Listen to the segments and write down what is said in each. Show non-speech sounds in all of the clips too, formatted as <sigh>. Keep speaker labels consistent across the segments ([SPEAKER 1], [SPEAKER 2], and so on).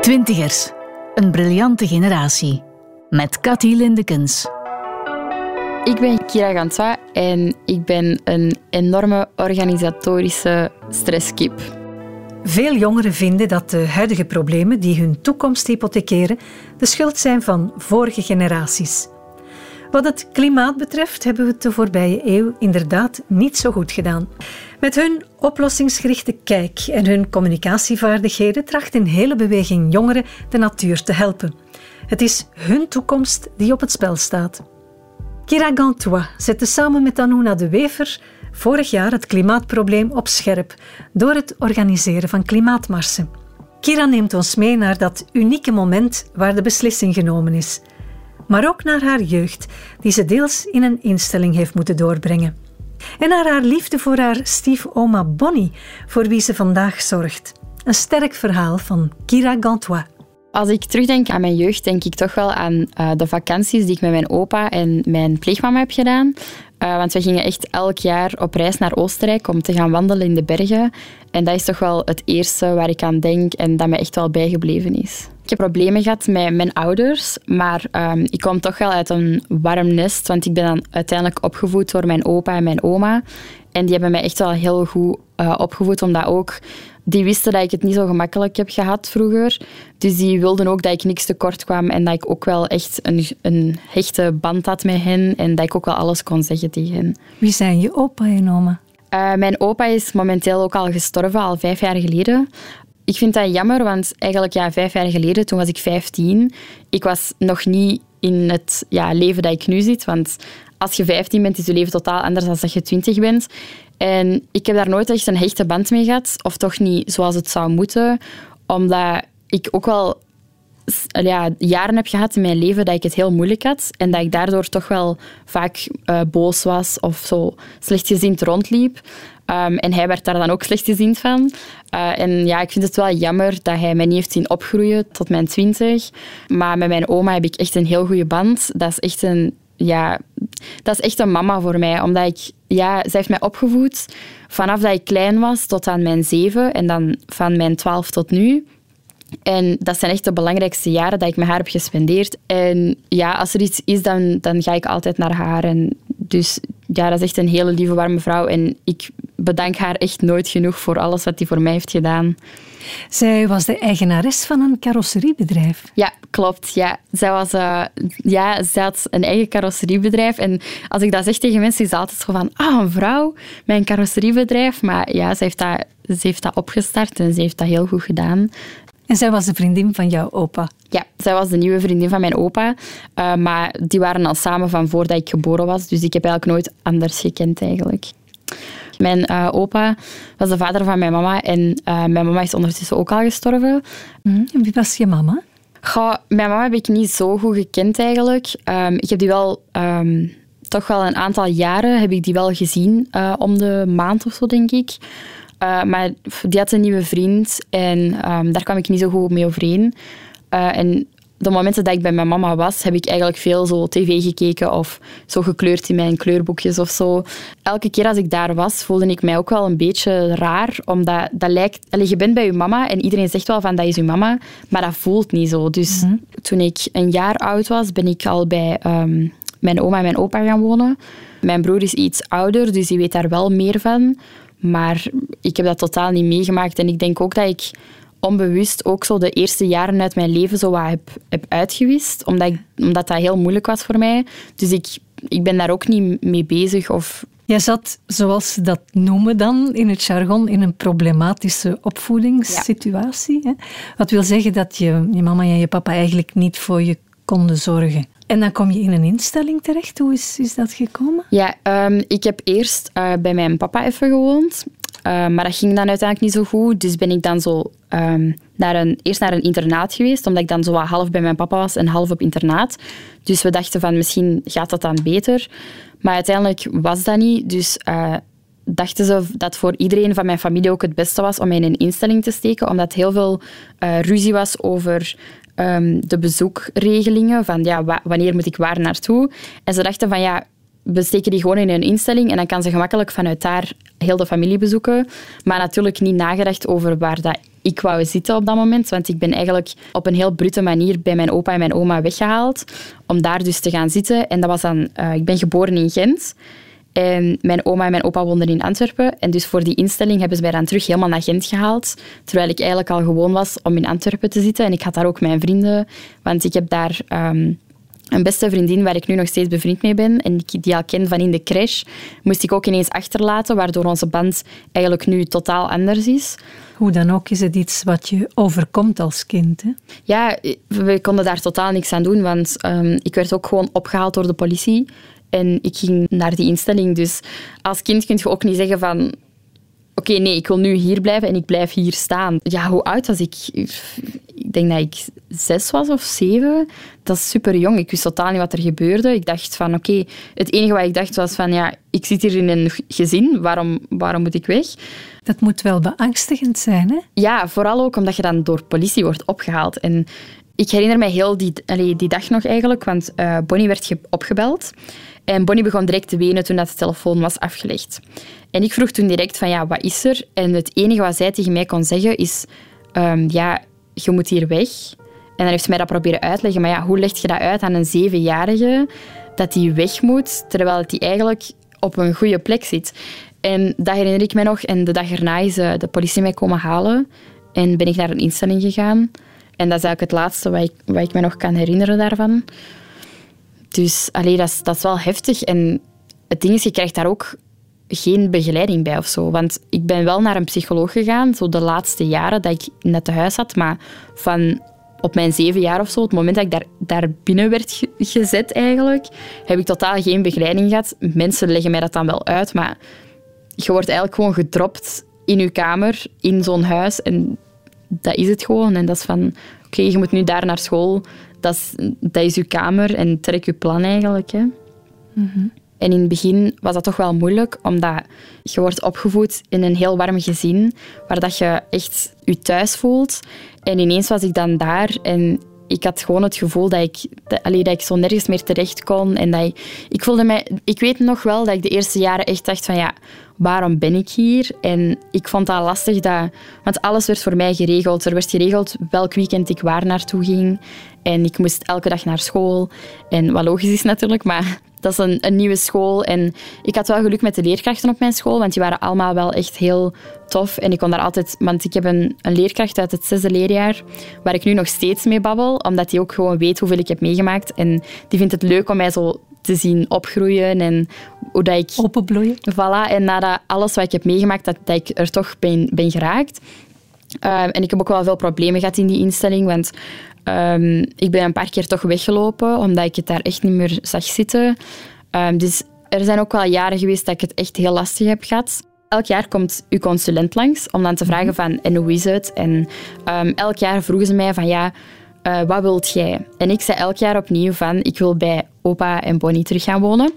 [SPEAKER 1] Twintigers, een briljante generatie. Met Cathy Lindekens.
[SPEAKER 2] Ik ben Kira Gantois en ik ben een enorme organisatorische stresskip.
[SPEAKER 3] Veel jongeren vinden dat de huidige problemen die hun toekomst hypothekeren de schuld zijn van vorige generaties. Wat het klimaat betreft hebben we het de voorbije eeuw inderdaad niet zo goed gedaan. Met hun oplossingsgerichte kijk en hun communicatievaardigheden tracht een hele beweging jongeren de natuur te helpen. Het is hun toekomst die op het spel staat. Kira Gantois zette samen met Anouna de Wever vorig jaar het klimaatprobleem op scherp door het organiseren van klimaatmarsen. Kira neemt ons mee naar dat unieke moment waar de beslissing genomen is, maar ook naar haar jeugd, die ze deels in een instelling heeft moeten doorbrengen. En naar haar liefde voor haar stiefoma Bonnie, voor wie ze vandaag zorgt. Een sterk verhaal van Kira Gantois.
[SPEAKER 2] Als ik terugdenk aan mijn jeugd, denk ik toch wel aan uh, de vakanties die ik met mijn opa en mijn pleegmama heb gedaan. Uh, want we gingen echt elk jaar op reis naar Oostenrijk om te gaan wandelen in de bergen. En dat is toch wel het eerste waar ik aan denk en dat me echt wel bijgebleven is. Ik heb problemen gehad met mijn ouders, maar um, ik kom toch wel uit een warm nest, want ik ben dan uiteindelijk opgevoed door mijn opa en mijn oma. En die hebben mij echt wel heel goed uh, opgevoed, omdat ook die wisten dat ik het niet zo gemakkelijk heb gehad vroeger. Dus die wilden ook dat ik niks tekort kwam en dat ik ook wel echt een, een hechte band had met hen en dat ik ook wel alles kon zeggen tegen hen.
[SPEAKER 3] Wie zijn je opa en oma?
[SPEAKER 2] Uh, mijn opa is momenteel ook al gestorven, al vijf jaar geleden. Ik vind dat jammer, want eigenlijk ja, vijf jaar geleden, toen was ik vijftien. Ik was nog niet in het ja, leven dat ik nu zit. Want als je 15 bent, is je leven totaal anders dan dat je 20 bent. En ik heb daar nooit echt een hechte band mee gehad, of toch niet zoals het zou moeten, omdat ik ook wel ja, jaren heb gehad in mijn leven dat ik het heel moeilijk had en dat ik daardoor toch wel vaak uh, boos was of zo slechtgezind rondliep. Um, en hij werd daar dan ook slechtgezind van. Uh, en ja, ik vind het wel jammer dat hij mij niet heeft zien opgroeien tot mijn twintig. Maar met mijn oma heb ik echt een heel goede band. Dat is echt een ja, dat is echt een mama voor mij. Omdat ik, ja, zij heeft mij opgevoed vanaf dat ik klein was tot aan mijn zeven. En dan van mijn twaalf tot nu. En dat zijn echt de belangrijkste jaren dat ik met haar heb gespendeerd. En ja, als er iets is, dan, dan ga ik altijd naar haar. En dus ja, dat is echt een hele lieve, warme vrouw. En ik bedank haar echt nooit genoeg voor alles wat hij voor mij heeft gedaan.
[SPEAKER 3] Zij was de eigenares van een carrosseriebedrijf.
[SPEAKER 2] Ja, klopt. Ja. Zij, was, uh, ja, zij had een eigen carrosseriebedrijf. En als ik dat zeg tegen mensen, is het altijd zo van... Ah, een vrouw met een carrosseriebedrijf. Maar ja, ze heeft, dat, ze heeft dat opgestart en ze heeft dat heel goed gedaan.
[SPEAKER 3] En zij was de vriendin van jouw opa?
[SPEAKER 2] Ja, zij was de nieuwe vriendin van mijn opa. Uh, maar die waren al samen van voordat ik geboren was. Dus ik heb eigenlijk nooit anders gekend eigenlijk. Mijn uh, opa was de vader van mijn mama en uh, mijn mama is ondertussen ook al gestorven.
[SPEAKER 3] Mm, en wie was je mama?
[SPEAKER 2] Goh, mijn mama heb ik niet zo goed gekend eigenlijk. Um, ik heb die wel... Um, toch wel een aantal jaren heb ik die wel gezien, uh, om de maand of zo, denk ik. Uh, maar die had een nieuwe vriend en um, daar kwam ik niet zo goed mee overeen. Uh, en de momenten dat ik bij mijn mama was, heb ik eigenlijk veel zo tv gekeken of zo gekleurd in mijn kleurboekjes of zo. Elke keer als ik daar was, voelde ik mij ook wel een beetje raar, omdat dat lijkt... Je bent bij je mama en iedereen zegt wel van dat is je mama, maar dat voelt niet zo. Dus mm -hmm. toen ik een jaar oud was, ben ik al bij um, mijn oma en mijn opa gaan wonen. Mijn broer is iets ouder, dus die weet daar wel meer van. Maar ik heb dat totaal niet meegemaakt. En ik denk ook dat ik onbewust ook zo de eerste jaren uit mijn leven zo wat heb, heb uitgewist. Omdat, ik, omdat dat heel moeilijk was voor mij. Dus ik, ik ben daar ook niet mee bezig. Of...
[SPEAKER 3] Jij zat, zoals ze dat noemen dan in het jargon, in een problematische opvoedingssituatie. Ja. Wat wil zeggen dat je, je mama en je papa eigenlijk niet voor je konden zorgen. En dan kom je in een instelling terecht. Hoe is, is dat gekomen?
[SPEAKER 2] Ja, um, ik heb eerst uh, bij mijn papa even gewoond. Uh, maar dat ging dan uiteindelijk niet zo goed. Dus ben ik dan zo um, naar een, eerst naar een internaat geweest, omdat ik dan zo half bij mijn papa was en half op internaat. Dus we dachten van misschien gaat dat dan beter. Maar uiteindelijk was dat niet. Dus uh, dachten ze dat voor iedereen van mijn familie ook het beste was om mij in een instelling te steken, omdat heel veel ruzie was over um, de bezoekregelingen, van ja, wanneer moet ik waar naartoe. En ze dachten van ja, we steken die gewoon in een instelling en dan kan ze gemakkelijk vanuit daar heel de familie bezoeken. Maar natuurlijk niet nagedacht over waar dat ik wou zitten op dat moment. Want ik ben eigenlijk op een heel brute manier bij mijn opa en mijn oma weggehaald. Om daar dus te gaan zitten. En dat was dan... Uh, ik ben geboren in Gent. En mijn oma en mijn opa woonden in Antwerpen. En dus voor die instelling hebben ze mij dan terug helemaal naar Gent gehaald. Terwijl ik eigenlijk al gewoon was om in Antwerpen te zitten. En ik had daar ook mijn vrienden. Want ik heb daar... Um, een beste vriendin waar ik nu nog steeds bevriend mee ben en die al ken van in de crash, moest ik ook ineens achterlaten, waardoor onze band eigenlijk nu totaal anders is.
[SPEAKER 3] Hoe dan ook is het iets wat je overkomt als kind. Hè?
[SPEAKER 2] Ja, we konden daar totaal niks aan doen, want um, ik werd ook gewoon opgehaald door de politie. En ik ging naar die instelling. Dus als kind kun je ook niet zeggen van... Oké, nee, ik wil nu hier blijven en ik blijf hier staan. Ja, hoe oud was ik? Ik denk dat ik zes was of zeven. Dat is super jong. Ik wist totaal niet wat er gebeurde. Ik dacht van, oké... het enige wat ik dacht was van, ja, ik zit hier in een gezin. Waarom, waarom moet ik weg?
[SPEAKER 3] Dat moet wel beangstigend zijn, hè?
[SPEAKER 2] Ja, vooral ook omdat je dan door politie wordt opgehaald. En ik herinner mij heel die, allee, die dag nog eigenlijk, want uh, Bonnie werd opgebeld. En Bonnie begon direct te wenen toen dat de telefoon was afgelegd. En ik vroeg toen direct van, ja, wat is er? En het enige wat zij tegen mij kon zeggen is, um, ja, je moet hier weg. En dan heeft ze mij dat proberen uitleggen. Maar ja, hoe leg je dat uit aan een zevenjarige dat hij weg moet, terwijl hij eigenlijk op een goede plek zit? En dat herinner ik me nog. En de dag erna is uh, de politie mij komen halen. En ben ik naar een instelling gegaan. En dat is eigenlijk het laatste wat ik, wat ik me nog kan herinneren daarvan. Dus allee, dat, is, dat is wel heftig. En het ding is, je krijgt daar ook geen begeleiding bij of zo. Want ik ben wel naar een psycholoog gegaan, zo de laatste jaren dat ik net te huis had. Maar van op mijn zeven jaar of zo, het moment dat ik daar, daar binnen werd gezet eigenlijk, heb ik totaal geen begeleiding gehad. Mensen leggen mij dat dan wel uit, maar je wordt eigenlijk gewoon gedropt in je kamer, in zo'n huis. En dat is het gewoon. En dat is van, oké, je moet nu daar naar school. Dat is, dat is je kamer en trek je plan eigenlijk. Hè. Mhm. En in het begin was dat toch wel moeilijk, omdat je wordt opgevoed in een heel warm gezin, waar dat je echt je thuis voelt. En ineens was ik dan daar en ik had gewoon het gevoel dat ik, dat, dat ik zo nergens meer terecht kon. En dat ik, ik voelde mij... Ik weet nog wel dat ik de eerste jaren echt dacht van ja, waarom ben ik hier? En ik vond dat lastig, dat, want alles werd voor mij geregeld. Er werd geregeld welk weekend ik waar naartoe ging. En ik moest elke dag naar school. En wat logisch is natuurlijk, maar <laughs> dat is een, een, nieuwe school. En ik had wel geluk met de leerkrachten op mijn school, want die waren allemaal wel echt heel tof. En ik kon daar altijd... Want ik heb een, een leerkracht uit het zesde leerjaar, waar ik nu nog steeds mee babbel, omdat die ook gewoon weet hoeveel ik heb meegemaakt. En die vindt het leuk om mij zo te zien opgroeien en hoe dat ik...
[SPEAKER 3] Openbloeien.
[SPEAKER 2] Voilà. En nadat alles wat ik heb meegemaakt, dat, dat ik er toch ben, ben geraakt. Uh, en ik heb ook wel veel problemen gehad in die instelling, want um, ik ben een paar keer toch weggelopen, omdat ik het daar echt niet meer zag zitten. Um, dus er zijn ook wel jaren geweest dat ik het echt heel lastig heb gehad. Elk jaar komt uw consulent langs om dan te vragen van, en hoe is het? En um, elk jaar vroegen ze mij van, ja, uh, wat wilt jij? En ik zei elk jaar opnieuw van, ik wil bij opa en Bonnie terug gaan wonen.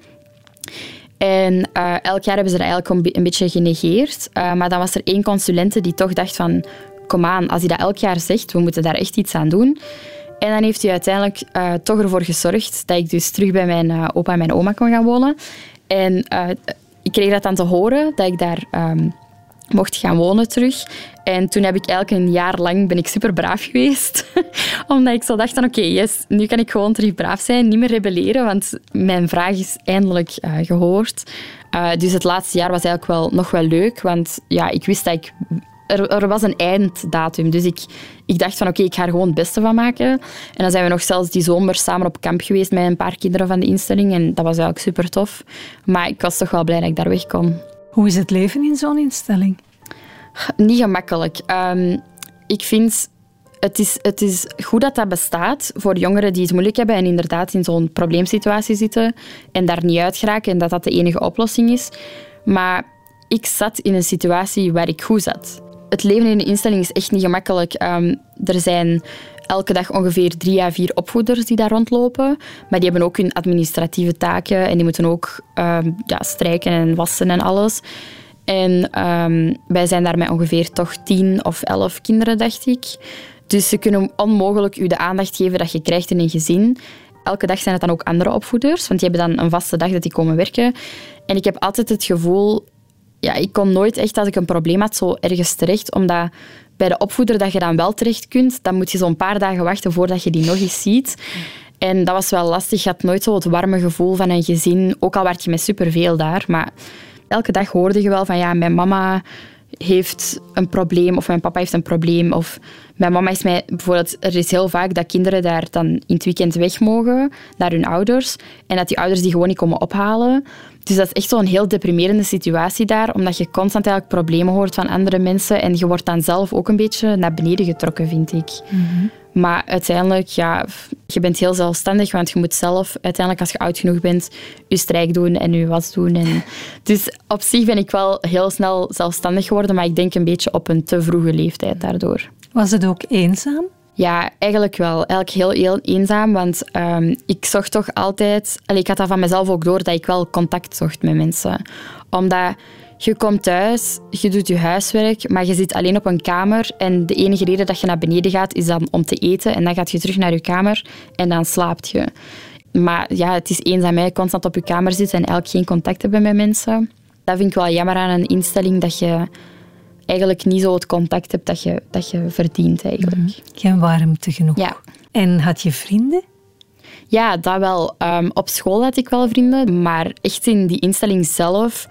[SPEAKER 2] En uh, elk jaar hebben ze dat eigenlijk een beetje genegeerd. Uh, maar dan was er één consulente die toch dacht van... Kom aan, als hij dat elk jaar zegt, we moeten daar echt iets aan doen. En dan heeft hij uiteindelijk uh, toch ervoor gezorgd dat ik dus terug bij mijn opa en mijn oma kon gaan wonen. En ik kreeg dat dan te horen, dat ik daar um, mocht gaan wonen terug. En toen heb ik eigenlijk een jaar lang ben ik super braaf geweest. <laughs> Omdat ik zo dacht van oké, yes, nu kan ik gewoon terug braaf zijn, niet meer rebelleren, want mijn vraag is eindelijk uh, gehoord. Uh, dus het laatste jaar was eigenlijk wel nog wel leuk, want ja, ik wist dat ik er, was een einddatum. Dus ik, ik dacht van oké, ik ga er gewoon het beste van maken. En dan zijn we nog zelfs die zomer samen op kamp geweest met een paar kinderen van de instelling. En dat was eigenlijk super tof. Maar ik was toch wel blij dat ik daar weg kon.
[SPEAKER 3] Hoe is het leven in zo'n instelling?
[SPEAKER 2] Niet gemakkelijk. Um, ik vind het is, het is goed dat dat bestaat voor jongeren die het moeilijk hebben en inderdaad in zo'n probleemsituatie zitten en daar niet uit geraken en dat dat de enige oplossing is. Maar ik zat in een situatie waar ik goed zat. Het leven in een instelling is echt niet gemakkelijk. Um, er zijn elke dag ongeveer drie à vier opvoeders die daar rondlopen. Maar die hebben ook hun administratieve taken en die moeten ook um, ja, strijken en wassen en alles. En um, wij zijn daar met ongeveer toch tien of elf kinderen, dacht ik. Dus ze kunnen onmogelijk u de aandacht geven dat je krijgt in een gezin. Elke dag zijn het dan ook andere opvoeders, want die hebben dan een vaste dag dat die komen werken. En ik heb altijd het gevoel, ja, ik kon nooit echt als ik een probleem had zo ergens terecht, omdat bij de opvoeder dat je dan wel terecht kunt, dan moet je zo'n paar dagen wachten voordat je die nog eens ziet. En dat was wel lastig. Je had nooit zo het warme gevoel van een gezin, ook al werd je met superveel daar. Maar elke dag hoorde je wel van ja, mijn mama heeft een probleem of mijn papa heeft een probleem. Of mijn mama is mij bijvoorbeeld, er is heel vaak dat kinderen daar dan in het weekend weg mogen naar hun ouders en dat die ouders die gewoon niet komen ophalen. Dus dat is echt zo'n heel deprimerende situatie daar, omdat je constant eigenlijk problemen hoort van andere mensen en je wordt dan zelf ook een beetje naar beneden getrokken, vind ik. Maar uiteindelijk, ja, je bent heel zelfstandig, want je moet zelf uiteindelijk, als je oud genoeg bent, je strijk doen en je was doen. En <laughs> dus op zich ben ik wel heel snel zelfstandig geworden, maar ik denk een beetje op een te vroege leeftijd daardoor.
[SPEAKER 3] Was het ook eenzaam?
[SPEAKER 2] Ja, eigenlijk wel. Eigenlijk heel, heel eenzaam, want um, ik zocht toch altijd... Allee, ik had dat van mezelf ook door, dat ik wel contact zocht met mensen. Omdat je komt thuis, je doet je huiswerk, maar je zit alleen op een kamer en de enige reden dat je naar beneden gaat, is dan om te eten en dan gaat je terug naar je kamer en dan slaapt je. Maar ja, het is eenzaam, hè. constant op je kamer zitten en eigenlijk geen contact hebben met mensen. Dat vind ik wel jammer aan een instelling, dat je eigenlijk niet zo het contact hebt dat je, dat je verdient. Eigenlijk. Mm
[SPEAKER 3] Geen warmte genoeg.
[SPEAKER 2] Ja.
[SPEAKER 3] En had je vrienden?
[SPEAKER 2] Ja, dat wel. Um, op school had ik wel vrienden, maar echt in die instelling zelf...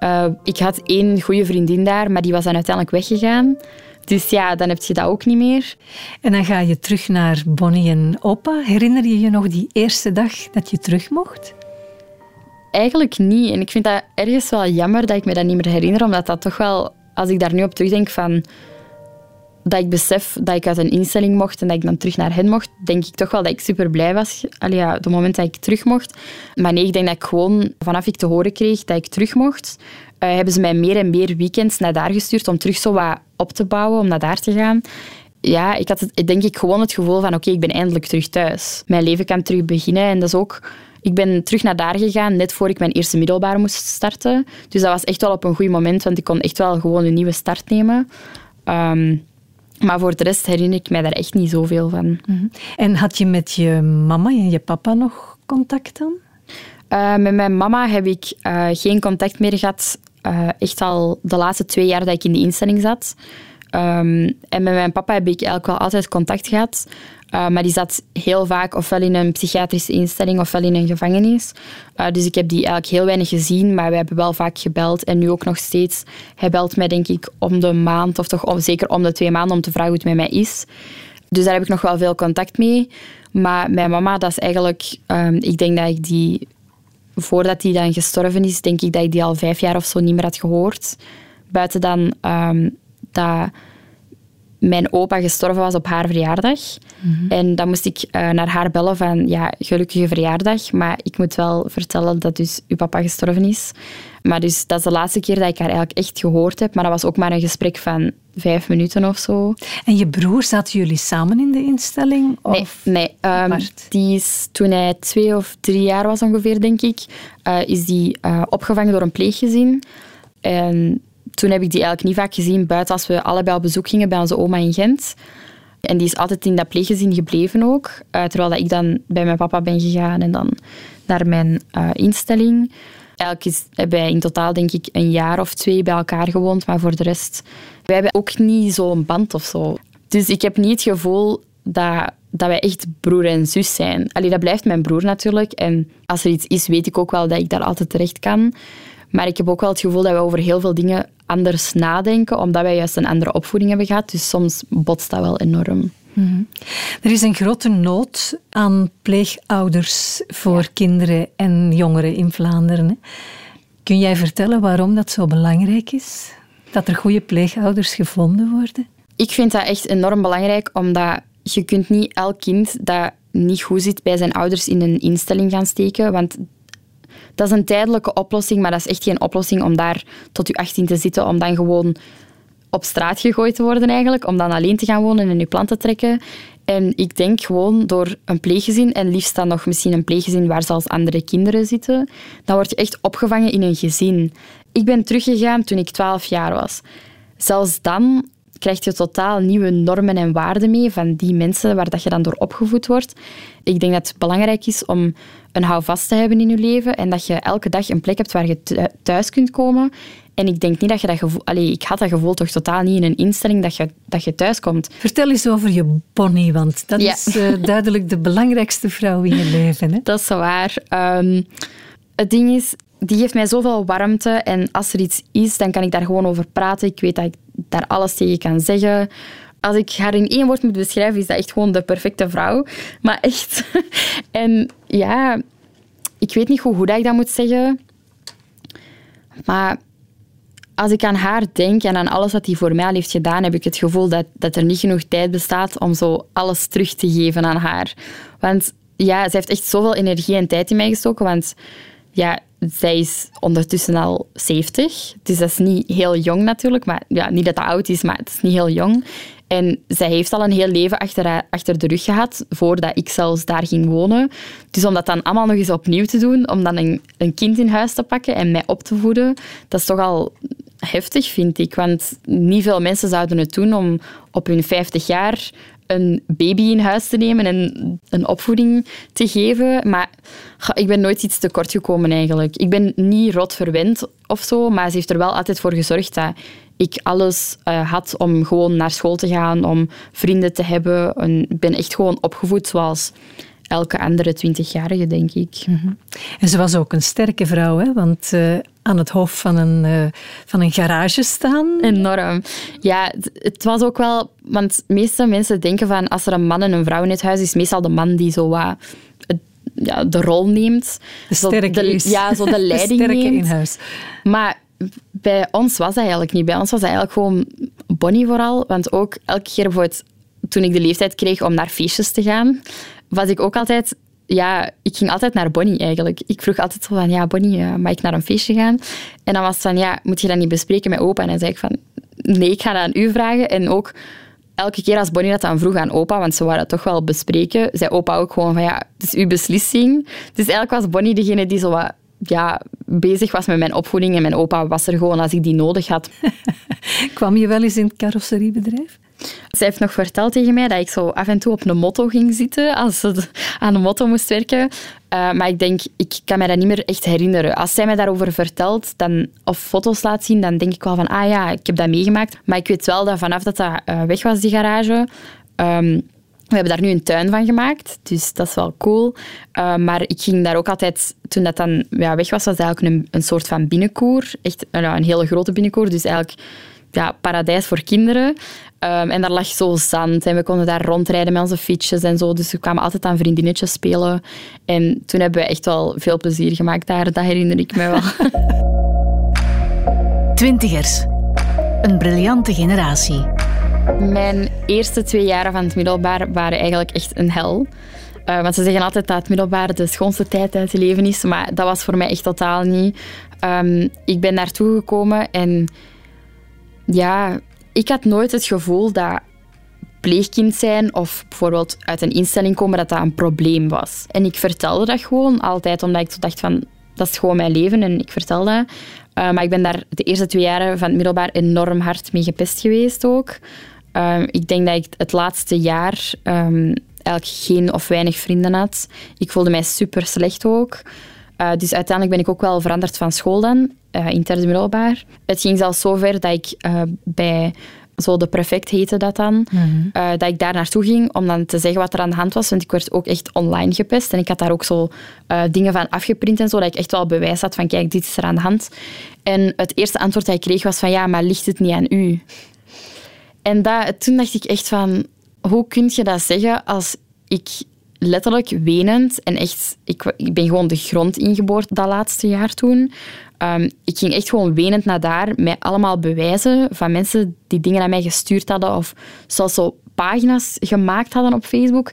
[SPEAKER 2] Uh, ik had één goede vriendin daar, maar die was dan uiteindelijk weggegaan. Dus ja, dan heb je dat ook niet meer.
[SPEAKER 3] En dan ga je terug naar Bonnie en opa. Herinner je je nog die eerste dag dat je terug mocht?
[SPEAKER 2] Eigenlijk niet. En ik vind dat ergens wel jammer dat ik me dat niet meer herinner, omdat dat toch wel als ik daar nu op terugdenk van dat ik besef dat ik uit een instelling mocht en dat ik dan terug naar hen mocht, denk ik toch wel dat ik super blij was. Allee, ja, het moment dat ik terug mocht. Maar nee, ik denk dat ik gewoon vanaf ik te horen kreeg dat ik terug mocht, uh, hebben ze mij meer en meer weekends naar daar gestuurd om terug zo wat op te bouwen, om naar daar te gaan. Ja, ik had het, denk ik gewoon het gevoel van oké, ik ben eindelijk terug thuis. Mijn leven kan terug beginnen en dat is ook ik ben terug naar daar gegaan, net voor ik mijn eerste middelbaar moest starten. Dus dat was echt wel op een goed moment, want ik kon echt wel gewoon een nieuwe start nemen. Um, maar voor de rest herinner ik mij daar echt niet zoveel van. Mm
[SPEAKER 3] -hmm. En had je met je mama en je papa nog contact dan?
[SPEAKER 2] Uh, met mijn mama heb ik uh, geen contact meer gehad. Uh, echt al de laatste twee jaar dat ik in die instelling zat. Um, en met mijn papa heb ik eigenlijk wel altijd contact gehad. Uh, maar die zat heel vaak ofwel in een psychiatrische instelling ofwel in een gevangenis. Uh, dus ik heb die eigenlijk heel weinig gezien, maar we hebben wel vaak gebeld. En nu ook nog steeds. Hij belt mij denk ik om de maand, of toch om, zeker om de twee maanden, om te vragen hoe het met mij is. Dus daar heb ik nog wel veel contact mee. Maar mijn mama, dat is eigenlijk... Um, ik denk dat ik die... Voordat die dan gestorven is, denk ik dat ik die al vijf jaar of zo niet meer had gehoord. Buiten dan um, dat mijn opa gestorven was op haar verjaardag. Mm-hmm. En dan moest ik uh, naar haar bellen van, ja, gelukkige verjaardag. Maar ik moet wel vertellen dat dus uw papa gestorven is. Maar dus dat is de laatste keer dat ik haar eigenlijk echt gehoord heb. Maar dat was ook maar een gesprek van vijf minuten of zo.
[SPEAKER 3] En je broer, zaten jullie samen in de instelling?
[SPEAKER 2] Of nee, nee um, die is toen hij twee of drie jaar was ongeveer, denk ik, uh, is die uh, opgevangen door een pleeggezin. En toen heb ik die eigenlijk niet vaak gezien, buiten als we allebei op bezoek gingen bij onze oma in Gent. En die is altijd in dat pleeggezin gebleven ook. Uh, terwijl dat ik dan bij mijn papa ben gegaan en dan naar mijn uh, instelling. Eigenlijk is, hebben wij in totaal denk ik een jaar of twee bij elkaar gewoond. Maar voor de rest, wij hebben ook niet zo'n band of zo. Dus ik heb niet het gevoel dat, dat wij echt broer en zus zijn. Allee, dat blijft mijn broer natuurlijk. En als er iets is, weet ik ook wel dat ik daar altijd terecht kan. Maar ik heb ook wel het gevoel dat we over heel veel dingen anders nadenken, omdat wij juist een andere opvoeding hebben gehad. Dus soms botst dat wel enorm.
[SPEAKER 3] Mm -hmm. Er is een grote nood aan pleegouders voor ja. kinderen en jongeren in Vlaanderen. Hè? Kun jij vertellen waarom dat zo belangrijk is? Dat er goede pleegouders gevonden worden?
[SPEAKER 2] Ik vind dat echt enorm belangrijk, omdat je kunt niet elk kind dat niet goed zit bij zijn ouders in een instelling gaan steken, want dat is een tijdelijke oplossing, maar dat is echt geen oplossing om daar tot je 18 te zitten, om dan gewoon op straat gegooid te worden eigenlijk, om dan alleen te gaan wonen en je plan te trekken. En ik denk gewoon door een pleeggezin, en liefst dan nog misschien een pleeggezin waar zelfs andere kinderen zitten, dan word je echt opgevangen in een gezin. Ik ben teruggegaan toen ik 12 jaar was. Zelfs dan krijg je totaal nieuwe normen en waarden mee van die mensen waar dat je dan door opgevoed wordt. Ik denk dat het belangrijk is om een houvast te hebben in je leven en dat je elke dag een plek hebt waar je thuis kunt komen. En ik denk niet dat je dat gevoel... Allee, ik had dat gevoel toch totaal niet in een instelling dat je, dat je thuis komt.
[SPEAKER 3] Vertel eens over je Bonnie, want dat is uh, duidelijk de belangrijkste vrouw in je leven. Hè?
[SPEAKER 2] Dat is waar. Um, het ding is, die geeft mij zoveel warmte. En als er iets is, dan kan ik daar gewoon over praten. Ik weet dat ik daar alles tegen kan zeggen. Als ik haar in één woord moet beschrijven, is dat echt gewoon de perfecte vrouw. Maar echt. <laughs> En ja, ik weet niet hoe goed ik dat moet zeggen. Maar als ik aan haar denk en aan alles wat hij voor mij al heeft gedaan, heb ik het gevoel dat, dat er niet genoeg tijd bestaat om zo alles terug te geven aan haar. Want ja, zij heeft echt zoveel energie en tijd in mij gestoken. Want ja, zij is ondertussen al 70. Dus dat is niet heel jong natuurlijk. Maar ja, niet dat dat oud is, maar het is niet heel jong. En zij heeft al een heel leven achter, achter de rug gehad, voordat ik zelfs daar ging wonen. Dus om dat dan allemaal nog eens opnieuw te doen, om dan een, een kind in huis te pakken en mij op te voeden, dat is toch al heftig, vind ik. Want niet veel mensen zouden het doen om op hun 50 jaar een baby in huis te nemen en een opvoeding te geven. Maar ik ben nooit iets tekort gekomen eigenlijk. Ik ben niet rot verwend of zo, maar ze heeft er wel altijd voor gezorgd dat ik alles uh, had om gewoon naar school te gaan, om vrienden te hebben. ik ben echt gewoon opgevoed zoals elke andere twintigjarige, denk ik. Mhm.
[SPEAKER 3] En ze was ook een sterke vrouw, hè? want uh, aan het hoofd van een, uh, van een garage staan.
[SPEAKER 2] Enorm. Ja, het, was ook wel... Want de meeste mensen denken van als er een man en een vrouw in het huis is, meestal de man die zo wat... ja, de rol neemt.
[SPEAKER 3] De sterke
[SPEAKER 2] de, Ja, zo de <laughs> leiding
[SPEAKER 3] de
[SPEAKER 2] sterke
[SPEAKER 3] in huis.
[SPEAKER 2] Maar bij ons was dat eigenlijk niet. Bij ons was dat eigenlijk gewoon Bonnie vooral. Want ook elke keer bijvoorbeeld toen ik de leeftijd kreeg om naar feestjes te gaan, was ik ook altijd... Ja, ik ging altijd naar Bonnie eigenlijk. Ik vroeg altijd zo van, ja, Bonnie, uh, mag ik naar een feestje gaan? En dan was het van, ja, moet je dat niet bespreken met opa? En dan zei ik van, nee, ik ga dat aan u vragen. En ook elke keer als Bonnie dat dan vroeg aan opa, want ze waren het toch wel bespreken, zei opa ook gewoon van, ja, het is uw beslissing. Dus eigenlijk was Bonnie degene die zo wat ja, bezig was met mijn opvoeding en mijn opa was er gewoon als ik die nodig had. <laughs>
[SPEAKER 3] Kwam je wel eens in het carrosseriebedrijf?
[SPEAKER 2] Zij heeft nog verteld tegen mij dat ik zo af en toe op een motto ging zitten als ze aan een motto moest werken. Uh, maar ik denk, ik kan me dat niet meer echt herinneren. Als zij mij daarover vertelt dan, of foto's laat zien, dan denk ik wel van, ah ja, ik heb dat meegemaakt. Maar ik weet wel dat vanaf dat dat uh, weg was, die garage... Um, we hebben daar nu een tuin van gemaakt, dus dat is wel cool. Uh, maar ik ging daar ook altijd, toen dat dan ja, weg was, was eigenlijk een, een soort van binnenkoer. Echt een hele grote binnenkoer, dus eigenlijk ja, paradijs voor kinderen. Um, en daar lag zo zand en we konden daar rondrijden met onze fietsjes en zo. Dus we kwamen altijd aan vriendinnetjes spelen. En toen hebben we echt wel veel plezier gemaakt daar. Dat herinner ik me wel. <laughs>
[SPEAKER 1] Twintigers. Een briljante generatie.
[SPEAKER 2] Mijn eerste twee jaren van het middelbaar waren eigenlijk echt een hel. Uh, want ze zeggen altijd dat het middelbaar de schoonste tijd uit je leven is. Maar dat was voor mij echt totaal niet. Um, ik ben naartoe gekomen en ja, ik had nooit het gevoel dat pleegkind zijn of bijvoorbeeld uit een instelling komen, dat dat een probleem was. En ik vertelde dat gewoon altijd, omdat ik dacht van, dat is gewoon mijn leven en ik vertel dat. Uh, maar ik ben daar de eerste twee jaren van het middelbaar enorm hard mee gepest geweest ook. Uh, ik denk dat ik het laatste jaar um, eigenlijk geen of weinig vrienden had. Ik voelde mij super slecht ook. Uh, dus uiteindelijk ben ik ook wel veranderd van school dan uh, in derde middelbaar. Het ging zelfs zover dat ik uh, bij zo de prefect heette dat dan, mm dat ik daar naartoe ging om dan te zeggen wat er aan de hand was. Want ik werd ook echt online gepest. En ik had daar ook zo dingen van afgeprint en zo, dat ik echt wel bewijs had van kijk, dit is er aan de hand. En het eerste antwoord dat ik kreeg was van ja, maar ligt het niet aan u? En dat, toen dacht ik echt van, hoe kun je dat zeggen als ik letterlijk wenend en echt, ik, ik ben gewoon de grond ingeboord dat laatste jaar toen. Um, ik ging echt gewoon wenend naar daar met allemaal bewijzen van mensen die dingen aan mij gestuurd hadden of zelfs zo pagina's gemaakt hadden op Facebook.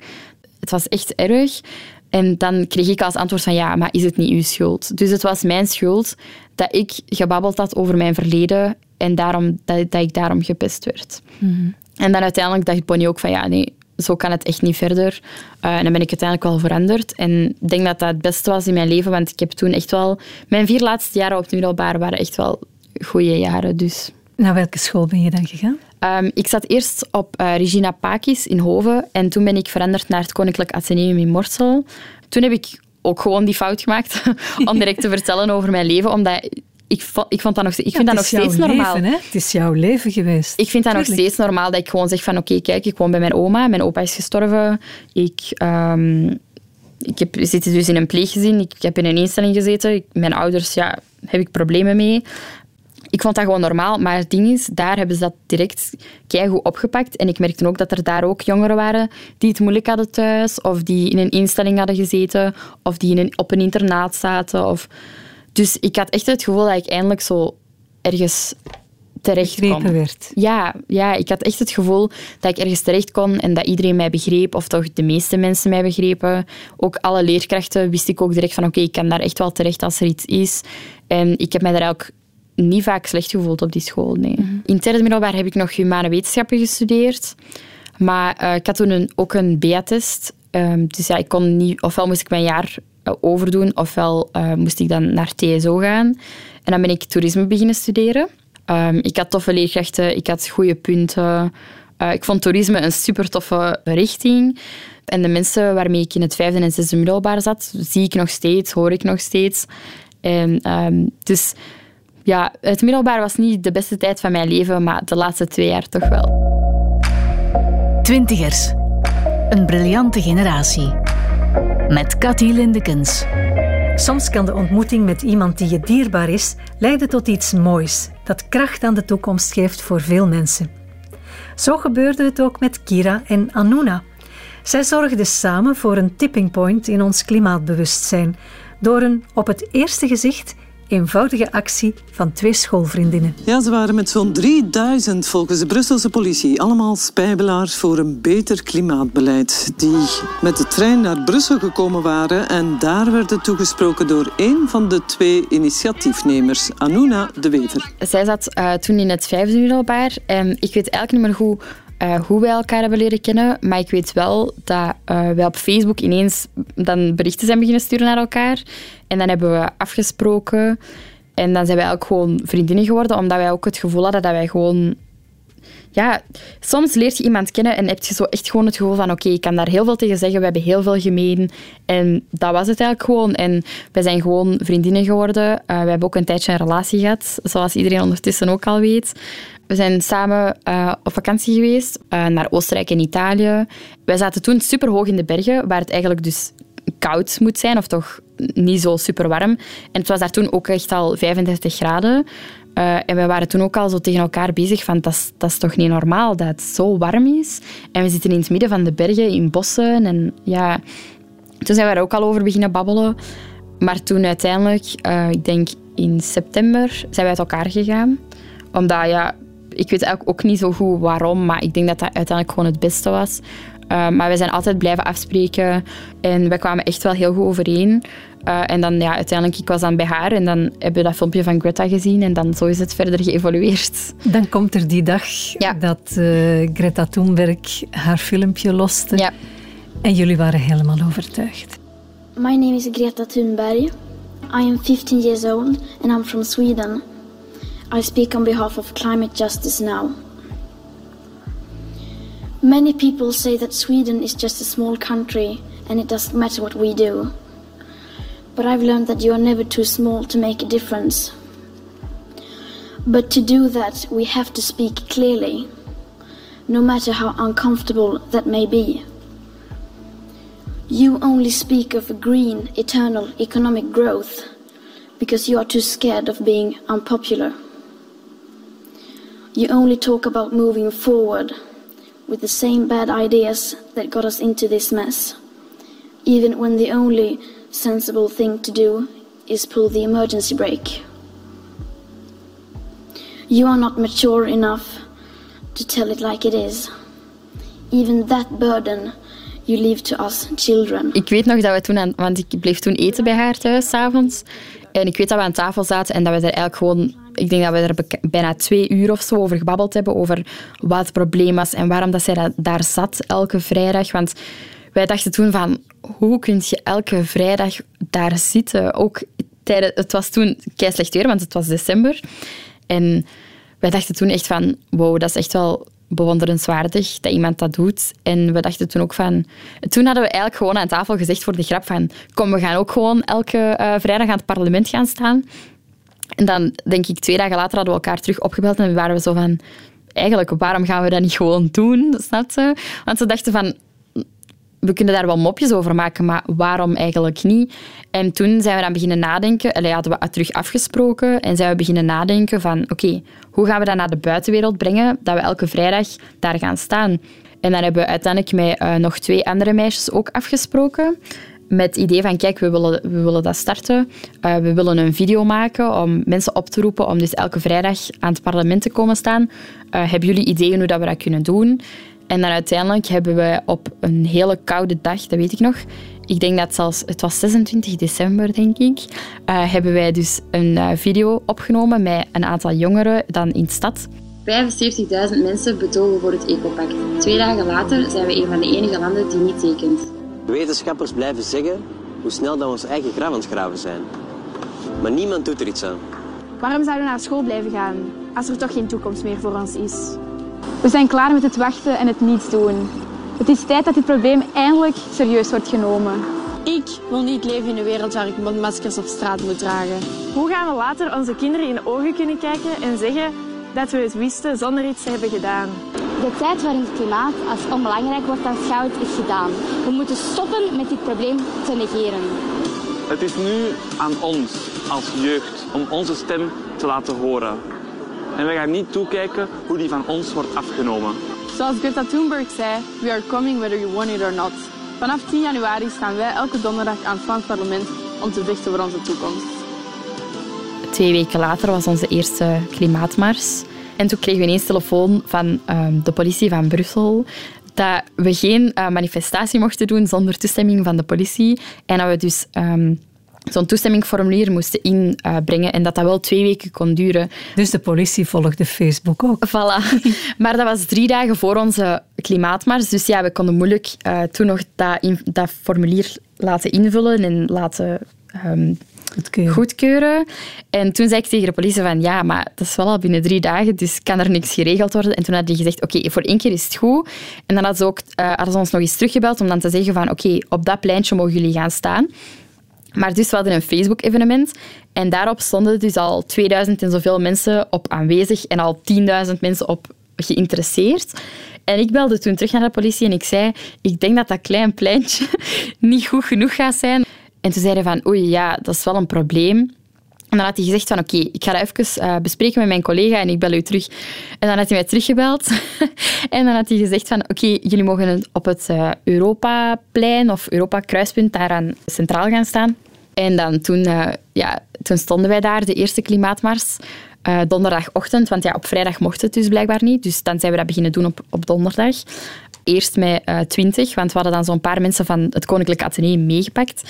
[SPEAKER 2] Het was echt erg. En dan kreeg ik als antwoord van ja, maar is het niet uw schuld? Dus het was mijn schuld dat ik gebabbeld had over mijn verleden en daarom, dat, dat ik daarom gepest werd. Mhm. En dan uiteindelijk dacht Bonnie ook van ja, nee, zo kan het echt niet verder. Uh, en dan ben ik uiteindelijk wel veranderd. En ik denk dat dat het beste was in mijn leven, want ik heb toen echt wel... Mijn vier laatste jaren op het middelbaar waren echt wel goede jaren, dus...
[SPEAKER 3] Naar welke school ben je dan gegaan?
[SPEAKER 2] Um, ik zat eerst op uh, Regina Pakis in Hoven en toen ben ik veranderd naar het Koninklijk Atheneum in Morsel. Toen heb ik ook gewoon die fout gemaakt <laughs> om direct te vertellen over mijn leven, omdat ik, ik, vond dat nog, ik vind dat nog steeds normaal.
[SPEAKER 3] Hè? Het is jouw leven geweest.
[SPEAKER 2] Ik vind dat nog steeds normaal dat ik gewoon zeg van oké, kijk, ik woon bij mijn oma. Mijn opa is gestorven. Ik, um, ik heb, zit dus in een pleeggezin. Ik, heb in een instelling gezeten. Ik, mijn ouders, ja, heb ik problemen mee. Ik vond dat gewoon normaal. Maar het ding is, daar hebben ze dat direct keigoed opgepakt. En ik merkte ook dat er daar ook jongeren waren die het moeilijk hadden thuis. Of die in een instelling hadden gezeten. Of die in een, op een internaat zaten. Of... Dus ik had echt het gevoel dat ik eindelijk zo ergens terecht kon.
[SPEAKER 3] werd.
[SPEAKER 2] Ja, ja, ik had echt het gevoel dat ik ergens terecht kon en dat iedereen mij begreep, of toch de meeste mensen mij begrepen. Ook alle leerkrachten wist ik ook direct van oké, ik kan daar echt wel terecht als er iets is. En ik heb mij daar ook niet vaak slecht gevoeld op die school. Nee. Mhm. In het derde middelbaar heb ik nog humane wetenschappen gestudeerd. Maar uh, ik had toen een, ook een BA-test. Um, dus ja, ik kon niet... Ofwel moest ik mijn jaar overdoen, ofwel uh, moest ik dan naar TSO gaan. En dan ben ik toerisme beginnen studeren. Um, ik had toffe leerkrachten, ik had goede punten. ik vond toerisme een super toffe richting. En de mensen waarmee ik in het vijfde en zesde middelbaar zat, zie ik nog steeds, hoor ik nog steeds. En, um, dus ja, het middelbaar was niet de beste tijd van mijn leven, maar de laatste twee jaar toch wel.
[SPEAKER 1] Twintigers. Een briljante generatie. Met Cathy Lindekens.
[SPEAKER 3] Soms kan de ontmoeting met iemand die je dierbaar is leiden tot iets moois, dat kracht aan de toekomst geeft voor veel mensen. Zo gebeurde het ook met Kira en Anuna. Zij zorgden samen voor een tipping point in ons klimaatbewustzijn door een op het eerste gezicht eenvoudige actie van twee schoolvriendinnen.
[SPEAKER 4] Ja, ze waren met zo'n 3000 volgens de Brusselse politie allemaal spijbelaars voor een beter klimaatbeleid. Die met de trein naar Brussel gekomen waren en daar werden toegesproken door een van de twee initiatiefnemers, Anuna de Wever.
[SPEAKER 2] Zij zat uh, toen in het vijfde middelbaar en ik weet eigenlijk niet meer hoe uh, hoe wij elkaar hebben leren kennen. Maar ik weet wel dat uh, wij op Facebook ineens dan berichten zijn beginnen sturen naar elkaar. En dan hebben we afgesproken. En dan zijn wij ook gewoon vriendinnen geworden, omdat wij ook het gevoel hadden dat wij gewoon... Ja, soms leert je iemand kennen en heb je zo echt gewoon het gevoel van oké, ik kan daar heel veel tegen zeggen, we hebben heel veel gemeen. En dat was het eigenlijk gewoon. En wij zijn gewoon vriendinnen geworden. Uh, we hebben ook een tijdje een relatie gehad, zoals iedereen ondertussen ook al weet. We zijn samen uh, op vakantie geweest uh, naar Oostenrijk en Italië. Wij zaten toen super hoog in de bergen, waar het eigenlijk dus koud moet zijn, of toch niet zo super warm. En het was daar toen ook echt al 35 graden. Uh, en we waren toen ook al zo tegen elkaar bezig van dat is, toch niet normaal dat het zo warm is. En we zitten in het midden van de bergen, in bossen. En ja, toen zijn we er ook al over beginnen babbelen. Maar toen uiteindelijk, uh, ik denk in september, zijn we uit elkaar gegaan. Omdat ja, ik weet eigenlijk ook niet zo goed waarom, maar ik denk dat dat uiteindelijk gewoon het beste was. Uh, maar we zijn altijd blijven afspreken en we kwamen echt wel heel goed overeen. Uh, en dan ja, uiteindelijk, ik was dan bij haar en dan hebben we dat filmpje van Greta gezien en dan zo is het verder geëvolueerd.
[SPEAKER 3] Dan komt er die dag ja. dat uh, Greta Thunberg haar filmpje loste.
[SPEAKER 2] Ja.
[SPEAKER 3] En jullie waren helemaal overtuigd.
[SPEAKER 5] My name is Greta Thunberg. I am 15 years old and I'm from Sweden. I speak on behalf of climate justice now. Many people say that Sweden is just a small country and it doesn't matter what we do. But I've learned that you are never too small to make a difference. But to do that, we have to speak clearly, no matter how uncomfortable that may be. You only speak of green, eternal economic growth because you are too scared of being unpopular. You only talk about moving forward with the same bad ideas that got us into this mess, even when the only sensible thing to do is pull the emergency brake. You are not mature enough to tell it like it is. Even that burden you leave to us children.
[SPEAKER 2] Ik weet nog dat we toen aan, want ik bleef toen eten bij haar thuis s'avonds. En ik weet dat we aan tafel zaten en dat we er eigenlijk gewoon ik denk dat we er bijna twee uur of zo over gebabbeld hebben, over wat het probleem was en waarom dat zij daar zat elke vrijdag. Want wij dachten toen van, hoe kun je elke vrijdag daar zitten? Ook tijdens, het was toen slecht weer, want het was december. En wij dachten toen echt van, wow, dat is echt wel bewonderenswaardig dat iemand dat doet. En we dachten toen ook van... Toen hadden we eigenlijk gewoon aan tafel gezegd voor de grap van... Kom, we gaan ook gewoon elke uh, vrijdag aan het parlement gaan staan. En dan, denk ik, twee dagen later hadden we elkaar terug opgebeld en waren we zo van... Eigenlijk, waarom gaan we dat niet gewoon doen? Snap je? Want ze dachten van we kunnen daar wel mopjes over maken, maar waarom eigenlijk niet? En toen zijn we dan beginnen nadenken. Allee, hadden we terug afgesproken en zijn we beginnen nadenken van oké, hoe gaan we dat naar de buitenwereld brengen, dat we elke vrijdag daar gaan staan? En dan hebben we uiteindelijk met uh, nog twee andere meisjes ook afgesproken. Met het idee van, kijk, we willen, we willen dat starten. Uh, we willen een video maken om mensen op te roepen om dus elke vrijdag aan het parlement te komen staan. Uh, hebben jullie ideeën hoe dat we dat kunnen doen? En dan uiteindelijk hebben we op een hele koude dag, dat weet ik nog, ik denk dat zelfs, het was 26 december, denk ik, uh, hebben wij dus een uh, video opgenomen met een aantal jongeren dan in de stad.
[SPEAKER 6] 75.000 mensen betogen voor het Ecopact. Twee dagen later zijn we een van de enige landen die niet tekent.
[SPEAKER 7] Wetenschappers blijven zeggen hoe snel dat we ons eigen graf aan het graven zijn. Maar niemand doet er iets aan.
[SPEAKER 8] Waarom zouden we naar school blijven gaan als er toch geen toekomst meer voor ons is? We zijn klaar met het wachten en het niets doen. Het is tijd dat dit probleem eindelijk serieus wordt genomen.
[SPEAKER 9] Ik wil niet leven in een wereld waar ik mondmaskers op straat moet dragen.
[SPEAKER 8] Hoe gaan we later onze kinderen in de ogen kunnen kijken en zeggen dat we het wisten zonder iets te hebben gedaan?
[SPEAKER 10] De tijd waarin het klimaat als onbelangrijk wordt aanschouwd is gedaan. We moeten stoppen met dit probleem te negeren.
[SPEAKER 11] Het is nu aan ons als jeugd om onze stem te laten horen. En wij gaan niet toekijken hoe die van ons wordt afgenomen.
[SPEAKER 8] Zoals Greta Thunberg zei, we are coming whether you want it or not. Vanaf 10 januari staan wij elke donderdag aan het Frans parlement om te vechten voor onze toekomst.
[SPEAKER 2] Twee weken later was onze eerste klimaatmars. En toen kregen we ineens telefoon van um, de politie van Brussel dat we geen uh, manifestatie mochten doen zonder toestemming van de politie. En dat we dus um, zo'n toestemmingsformulier moesten inbrengen en dat dat wel twee weken kon duren.
[SPEAKER 3] Dus de politie volgde Facebook ook?
[SPEAKER 2] Voilà. <laughs> Maar dat was drie dagen voor onze klimaatmars. Dus ja, we konden moeilijk uh, toen nog dat, in, dat, formulier laten invullen en laten um, goedkeuren. goedkeuren. En toen zei ik tegen de politie van ja, maar dat is wel al binnen drie dagen, dus kan er niks geregeld worden. En toen had die gezegd, oké, voor één keer is het goed. En dan hadden ze, ook, uh, hadden ze ons nog eens teruggebeld om dan te zeggen van oké, op dat pleintje mogen jullie gaan staan. Maar dus we hadden een Facebook-evenement en daarop stonden dus al 2000 en zoveel mensen op aanwezig en al 10.000 mensen op geïnteresseerd. En ik belde toen terug naar de politie en ik zei, ik denk dat dat klein pleintje <laughs> niet goed genoeg gaat zijn. En toen zeiden van, oei, ja, dat is wel een probleem. En dan had hij gezegd van, oké, ik ga dat even uh, bespreken met mijn collega en ik bel u terug. En dan had hij mij teruggebeld. <laughs> en dan had hij gezegd van, oké, jullie mogen op het uh, Europaplein of Europa-kruispunt daaraan centraal gaan staan. En dan toen, uh, ja, toen stonden wij daar, de eerste klimaatmars. Donderdagochtend, want ja, op vrijdag mocht het dus blijkbaar niet. Dus dan zijn we dat beginnen doen op, op donderdag. Eerst met twintig, want we hadden dan zo'n paar mensen van het Koninklijk Atheneum meegepakt.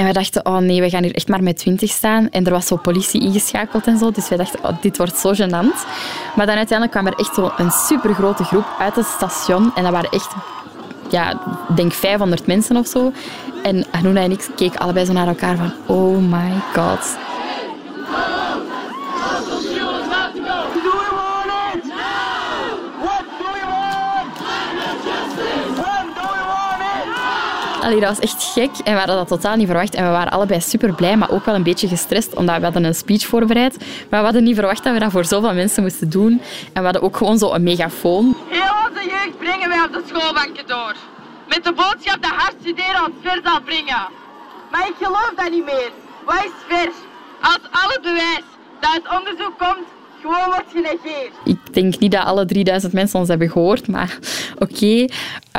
[SPEAKER 2] En we dachten, oh nee, we gaan hier echt maar met twintig staan. En er was zo politie ingeschakeld en zo. Dus wij dachten, oh, dit wordt zo gênant. Maar dan uiteindelijk kwam er echt zo een supergrote groep uit het station. En dat waren echt, ja, denk 500 mensen of zo. En Hanouna en ik keken allebei zo naar elkaar van, oh my god. Allee, dat was echt gek en we hadden dat totaal niet verwacht. En we waren allebei super blij, maar ook wel een beetje gestrest, omdat we hadden een speech voorbereid. Maar we hadden niet verwacht dat we dat voor zoveel mensen moesten doen. En we hadden ook gewoon zo een megafoon.
[SPEAKER 12] Heel onze jeugd brengen wij op de schoolbanken door. Met de boodschap dat hard studeren ons ver zal brengen. Maar ik geloof dat niet meer. Wat is ver? Als al het bewijs dat het onderzoek komt gewoon wordt genegeerd.
[SPEAKER 2] Ik denk niet dat alle 3000 mensen ons hebben gehoord, maar oké.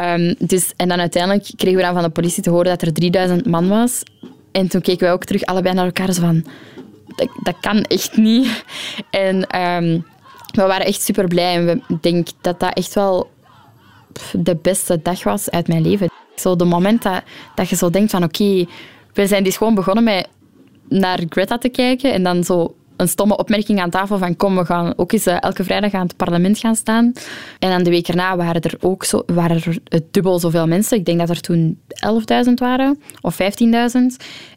[SPEAKER 2] Um, dus, en dan uiteindelijk kregen we dan van de politie te horen dat er 3000 man was. En toen keken wij ook terug allebei naar elkaar zo van... Dat, dat kan echt niet. En um, we waren echt super blij. En we denk dat dat echt wel de beste dag was uit mijn leven. Zo de moment dat, dat je zo denkt van oké, we zijn dus gewoon begonnen met naar Greta te kijken en dan zo een stomme opmerking aan tafel van kom, we gaan ook eens elke vrijdag aan het parlement gaan staan. En dan de week erna waren er ook zo, waren er het dubbel zoveel mensen. Ik denk dat er toen 11.000 waren, of 15.000.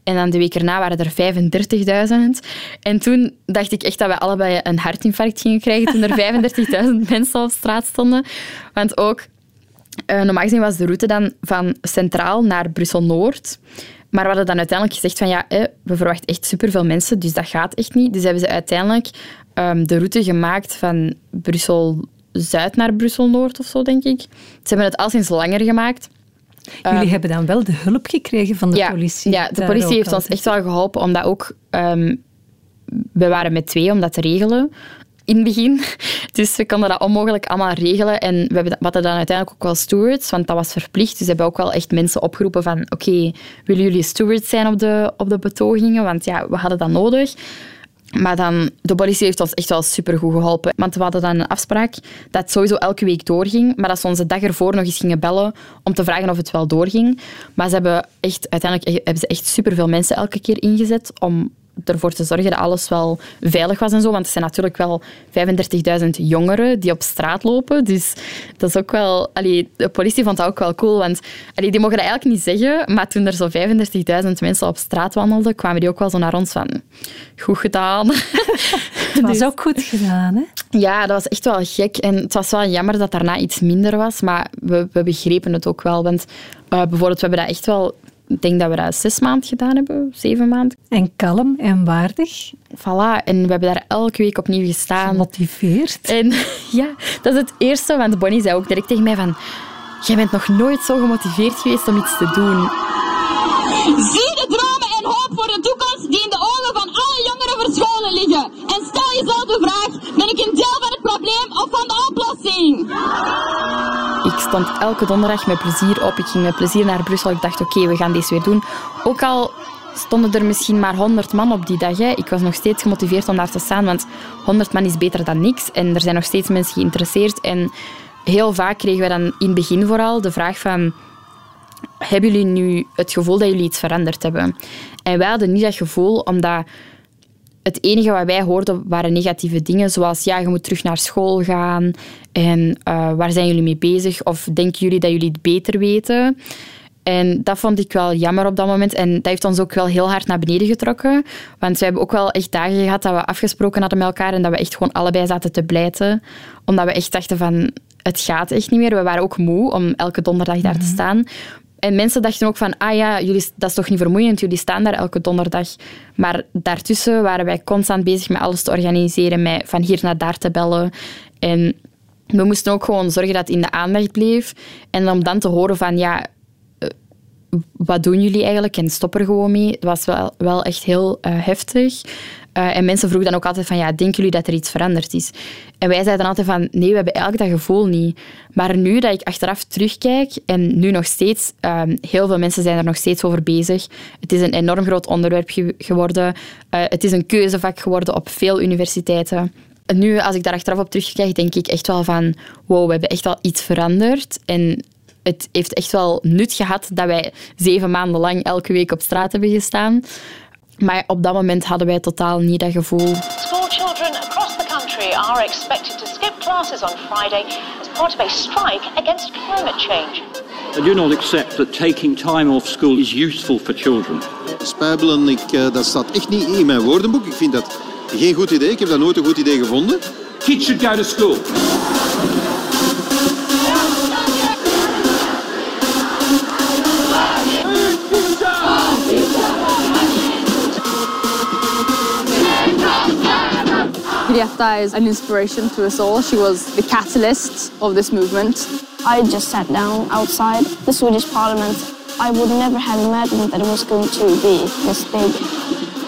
[SPEAKER 2] En dan de week erna waren er 35.000. En toen dacht ik echt dat we allebei een hartinfarct gingen krijgen toen er <laughs> 35.000 mensen op straat stonden. Want ook, uh, normaal gezien was de route dan van Centraal naar Brussel-Noord. Maar we hadden dan uiteindelijk gezegd van ja, we verwachten echt superveel mensen, dus dat gaat echt niet. Dus hebben ze uiteindelijk um, de route gemaakt van Brussel-Zuid naar Brussel-Noord of zo, denk ik. Ze hebben het al sinds langer gemaakt.
[SPEAKER 3] Jullie um, hebben dan wel de hulp gekregen van de
[SPEAKER 2] ja,
[SPEAKER 3] politie?
[SPEAKER 2] Ja, de politie heeft ons echt wel geholpen, omdat ook... Um, we waren met twee om dat te regelen in het begin. Dus we konden dat onmogelijk allemaal regelen. En we, hebben, hadden dan uiteindelijk ook wel stewards, want dat was verplicht. Dus we hebben ook wel echt mensen opgeroepen van oké, willen jullie stewards zijn op de, op de betogingen? Want ja, we hadden dat nodig. Maar dan, de politie heeft ons echt wel supergoed geholpen. Want we hadden dan een afspraak dat sowieso elke week doorging. Maar dat ze onze dag ervoor nog eens gingen bellen om te vragen of het wel doorging. Maar ze hebben echt, uiteindelijk hebben ze echt superveel mensen elke keer ingezet om ervoor te zorgen dat alles wel veilig was en zo. Want er zijn natuurlijk wel 35.000 jongeren die op straat lopen. Dus dat is ook wel... Allee, de politie vond dat ook wel cool. Want allee, die mogen dat eigenlijk niet zeggen. Maar toen er zo 35.000 mensen op straat wandelden, kwamen die ook wel zo naar ons van... Goed gedaan. <laughs>
[SPEAKER 3] Het was dus, ook goed gedaan, hè?
[SPEAKER 2] Ja, dat was echt wel gek. En het was wel jammer dat daarna iets minder was. Maar we, we begrepen het ook wel. Want uh, bijvoorbeeld, we hebben dat echt wel ik denk dat we dat zes maanden gedaan hebben, zeven maanden.
[SPEAKER 3] En kalm en waardig.
[SPEAKER 2] Voilà, en we hebben daar elke week opnieuw gestaan.
[SPEAKER 3] Gemotiveerd.
[SPEAKER 2] En <laughs> ja, dat is het eerste, want Bonnie zei ook direct tegen mij van... Jij bent nog nooit zo gemotiveerd geweest om iets te doen.
[SPEAKER 13] Zie de dromen en hoop voor de toekomst die in de ogen van alle jongeren verscholen liggen. En stel jezelf de vraag, ben ik een deel van het probleem of van de oplossing?
[SPEAKER 2] Stond elke donderdag met plezier op. Ik ging met plezier naar Brussel. Ik dacht, oké, we gaan deze weer doen. Ook al stonden er misschien maar 100 man op die dag. Hè. Ik was nog steeds gemotiveerd om daar te staan, want 100 man is beter dan niks. En er zijn nog steeds mensen geïnteresseerd. En heel vaak kregen we dan in het begin vooral de vraag van... Hebben jullie nu het gevoel dat jullie iets veranderd hebben? En wij hadden niet dat gevoel, omdat het enige wat wij hoorden waren negatieve dingen, zoals ja, je moet terug naar school gaan en uh, waar zijn jullie mee bezig? Of denken jullie dat jullie het beter weten? En dat vond ik wel jammer op dat moment. En dat heeft ons ook wel heel hard naar beneden getrokken. Want we hebben ook wel echt dagen gehad dat we afgesproken hadden met elkaar en dat we echt gewoon allebei zaten te blijten. Omdat we echt dachten van, het gaat echt niet meer. We waren ook moe om elke donderdag daar te mhm. staan. En mensen dachten ook van, ah ja, jullie, dat is toch niet vermoeiend, jullie staan daar elke donderdag. Maar daartussen waren wij constant bezig met alles te organiseren, met van hier naar daar te bellen. En we moesten ook gewoon zorgen dat het in de aandacht bleef. En om dan te horen van, ja, eh, wat doen jullie eigenlijk? En stop er gewoon mee. Het was wel, wel echt heel uh, heftig. Uh, en mensen vroegen dan ook altijd van, ja, denken jullie dat er iets veranderd is? En wij zeiden altijd van, nee, we hebben eigenlijk dat gevoel niet. Maar nu dat ik achteraf terugkijk, en nu nog steeds, uh, heel veel mensen zijn er nog steeds over bezig. Het is een enorm groot onderwerp ge geworden. Uh, het is een keuzevak geworden op veel universiteiten. En nu, als ik daar achteraf op terugkijk, denk ik echt wel van, wow, we hebben echt wel iets veranderd. En het heeft echt wel nut gehad dat wij zeven maanden lang elke week op straat hebben gestaan. Maar op dat moment hadden wij totaal niet dat gevoel. School children across the country are expected to skip classes on Friday as part of a strike against climate change.
[SPEAKER 14] I do not accept that taking time off school is useful for children.
[SPEAKER 15] Spijbelen, ik, uh, dat staat echt niet in mijn woordenboek. Ik vind dat geen goed idee. Ik heb dat nooit een goed idee gevonden.
[SPEAKER 14] Kids should go to school.
[SPEAKER 8] Greta is an inspiration to us all. She was the catalyst of this movement.
[SPEAKER 5] I just sat down outside the Swedish parliament. I would never have imagined that it was going to be this big.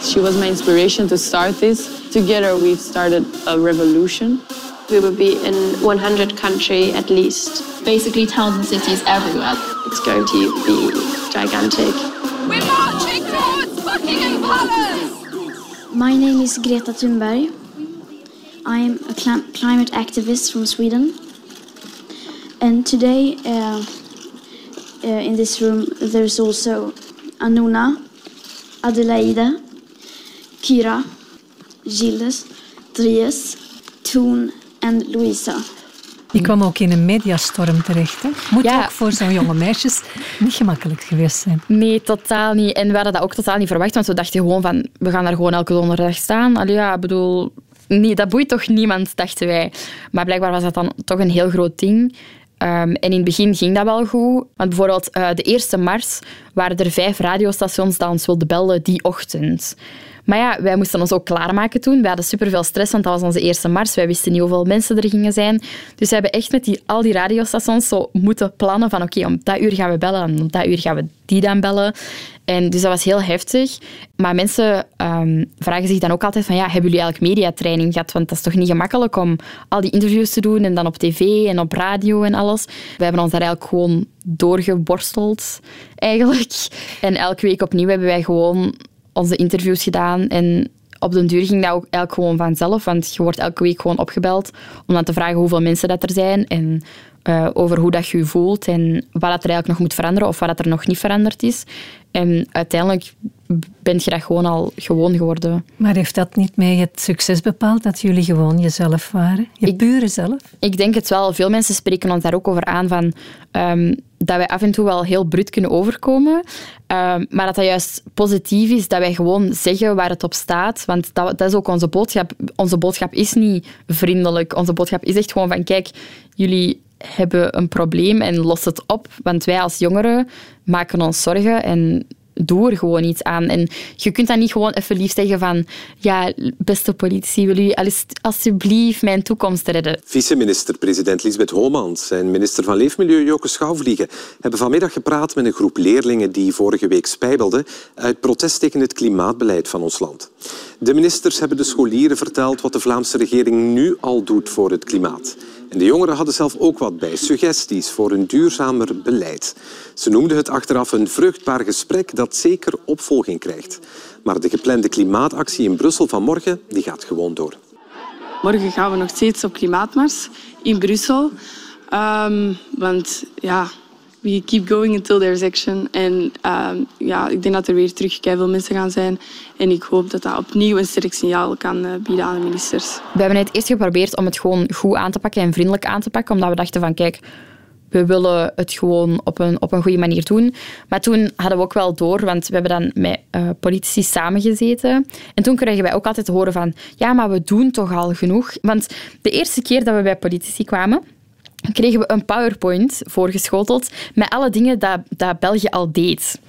[SPEAKER 9] She was my inspiration to start this. Together we've started a revolution.
[SPEAKER 16] We will be in 100 countries at least.
[SPEAKER 17] Basically towns and cities everywhere.
[SPEAKER 16] It's going to be gigantic.
[SPEAKER 13] We're marching towards Buckingham Palace!
[SPEAKER 5] My name is Greta Thunberg. I'm a cl climate activist from Sweden. And today, uh, uh, in this room, there's also Anuna, Adelaide, Kira, Gilles, Dries, Toon en Louisa.
[SPEAKER 3] Die kwam ook in een mediastorm terecht. Hè? Moet ook voor zo'n jonge meisjes niet gemakkelijk geweest zijn.
[SPEAKER 2] Nee, totaal niet. En we hadden dat ook totaal niet verwacht, want we dachten gewoon van, we gaan daar gewoon elke donderdag staan. Allee, ja, ik bedoel, nee, dat boeit toch niemand, dachten wij. Maar blijkbaar was dat dan toch een heel groot ding. Um, en in het begin ging dat wel goed. Want bijvoorbeeld uh, de eerste mars waren er vijf radiostations dat ons wilden bellen die ochtend. Maar ja, wij moesten ons ook klaarmaken toen. We hadden superveel stress, want dat was onze eerste mars. Wij wisten niet hoeveel mensen er gingen zijn. Dus we hebben echt met die, al die radiostations zo moeten plannen van oké, om dat uur gaan we bellen en om dat uur gaan we die dan bellen. En dus dat was heel heftig. Maar mensen um, vragen zich dan ook altijd van ja, hebben jullie eigenlijk mediatraining gehad? Want dat is toch niet gemakkelijk om al die interviews te doen en dan op tv en op radio en alles. We hebben ons daar eigenlijk gewoon doorgeborsteld, eigenlijk. En elke week opnieuw hebben wij gewoon onze interviews gedaan. En op den duur ging dat ook eigenlijk gewoon vanzelf, want je wordt elke week gewoon opgebeld om dan te vragen hoeveel mensen dat er zijn en uh, over hoe dat je je voelt en wat dat er eigenlijk nog moet veranderen of wat dat er nog niet veranderd is. En uiteindelijk bent je dat gewoon al gewoon geworden.
[SPEAKER 3] Maar heeft dat niet mee het succes bepaald, dat jullie gewoon jezelf waren? Je ik, pure zelf?
[SPEAKER 2] Ik denk het wel. Veel mensen spreken ons daar ook over aan van... Um, dat wij af en toe wel heel brut kunnen overkomen, um, maar dat dat juist positief is, dat wij gewoon zeggen waar het op staat. Want dat, dat is ook onze boodschap. Onze boodschap is niet vriendelijk. Onze boodschap is echt gewoon van, kijk, jullie hebben een probleem en los het op. Want wij als jongeren maken ons zorgen en doe er gewoon iets aan. En je kunt dan niet gewoon even lief zeggen van ja, beste politici, wil u alsjeblieft mijn toekomst redden?
[SPEAKER 18] Vice-minister-president Lisbeth Homans en minister van Leefmilieu Joke Schouwvliegen hebben vanmiddag gepraat met een groep leerlingen die vorige week spijbelden uit protest tegen het klimaatbeleid van ons land. De ministers hebben de scholieren verteld wat de Vlaamse regering nu al doet voor het klimaat. En de jongeren hadden zelf ook wat bij, suggesties voor een duurzamer beleid. Ze noemden het achteraf een vruchtbaar gesprek dat zeker opvolging krijgt. Maar de geplande klimaatactie in Brussel van morgen die gaat gewoon door.
[SPEAKER 9] Morgen gaan we nog steeds op klimaatmars in Brussel. Um, want ja, we keep going until there's action. En um, ja, ik denk dat er weer terug veel mensen gaan zijn. En ik hoop dat dat opnieuw een sterk signaal kan uh, bieden aan de ministers.
[SPEAKER 2] We hebben het eerst geprobeerd om het gewoon goed aan te pakken en vriendelijk aan te pakken. Omdat we dachten van, kijk, we willen het gewoon op een, op een goede manier doen. Maar toen hadden we ook wel door, want we hebben dan met uh, politici samengezeten. En toen kregen wij ook altijd horen van, ja, maar we doen toch al genoeg. Want de eerste keer dat we bij politici kwamen, kregen we een PowerPoint voorgeschoteld met alle dingen dat, dat België al deed.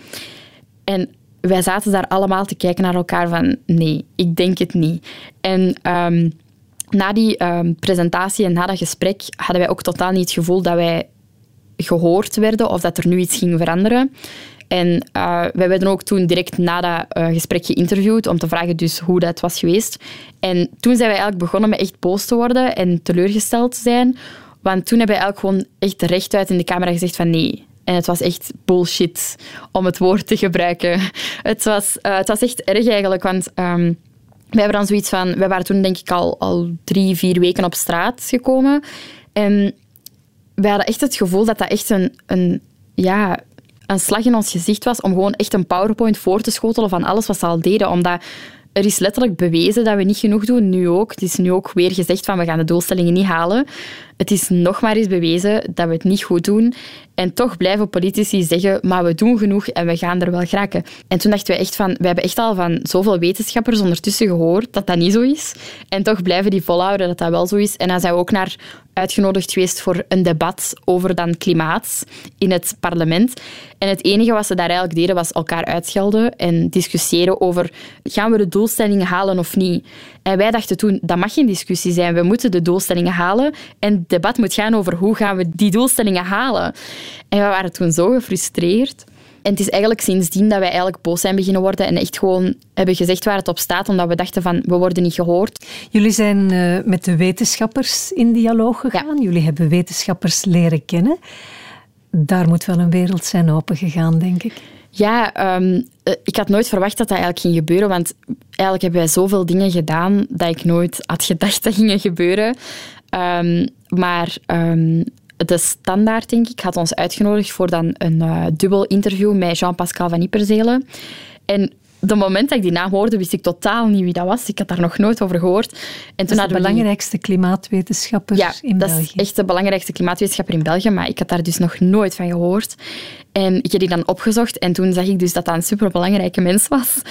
[SPEAKER 2] En wij zaten daar allemaal te kijken naar elkaar van nee, ik denk het niet. En um, na die um, presentatie en na dat gesprek hadden wij ook totaal niet het gevoel dat wij gehoord werden of dat er nu iets ging veranderen. En uh, wij werden ook toen direct na dat uh, gesprek geïnterviewd om te vragen dus hoe dat was geweest. En toen zijn wij eigenlijk begonnen met echt boos te worden en teleurgesteld te zijn. Want toen hebben we eigenlijk gewoon echt rechtuit in de camera gezegd van nee. En het was echt bullshit, om het woord te gebruiken. <laughs> Het was, uh, het was echt erg eigenlijk, want... Um, we hebben dan zoiets van... We waren toen denk ik al, al drie, vier weken op straat gekomen. En we hadden echt het gevoel dat dat echt een, een, ja, een slag in ons gezicht was om gewoon echt een PowerPoint voor te schotelen van alles wat ze al deden. Omdat er is letterlijk bewezen dat we niet genoeg doen, nu ook. Het is nu ook weer gezegd van we gaan de doelstellingen niet halen. Het is nog maar eens bewezen dat we het niet goed doen. En toch blijven politici zeggen, maar we doen genoeg en we gaan er wel geraken. En toen dachten we echt van, we hebben echt al van zoveel wetenschappers ondertussen gehoord dat dat niet zo is. En toch blijven die volhouden dat dat wel zo is. En dan zijn we ook naar uitgenodigd geweest voor een debat over dan klimaat in het parlement. En het enige wat ze daar eigenlijk deden was elkaar uitschelden en discussiëren over gaan we de doelstellingen halen of niet. En wij dachten toen, dat mag geen discussie zijn. We moeten de doelstellingen halen en het debat moet gaan over hoe gaan we die doelstellingen halen. En we waren toen zo gefrustreerd. En het is eigenlijk sindsdien dat wij eigenlijk boos zijn beginnen worden en echt gewoon hebben gezegd waar het op staat, omdat we dachten van, we worden niet gehoord.
[SPEAKER 3] Jullie zijn uh, met de wetenschappers in dialoog gegaan. Jullie hebben wetenschappers leren kennen. Daar moet wel een wereld zijn opengegaan, denk ik.
[SPEAKER 2] Ja, um, ik had nooit verwacht dat dat eigenlijk ging gebeuren, want eigenlijk hebben wij zoveel dingen gedaan dat ik nooit had gedacht dat gingen gebeuren. Um, maar um, de Standaard, denk ik, had ons uitgenodigd voor dan een uh, dubbel interview met Jean-Pascal van Ipperzelen. En de moment dat ik die naam hoorde, wist ik totaal niet wie dat was. Ik had daar nog nooit over gehoord.
[SPEAKER 3] En toen dat is de belangrijkste klimaatwetenschapper
[SPEAKER 2] ja,
[SPEAKER 3] in
[SPEAKER 2] België.
[SPEAKER 3] Ja,
[SPEAKER 2] dat is echt de belangrijkste klimaatwetenschapper in België, maar ik had daar dus nog nooit van gehoord. En ik heb die dan opgezocht en toen zag ik dus dat dat een superbelangrijke mens was.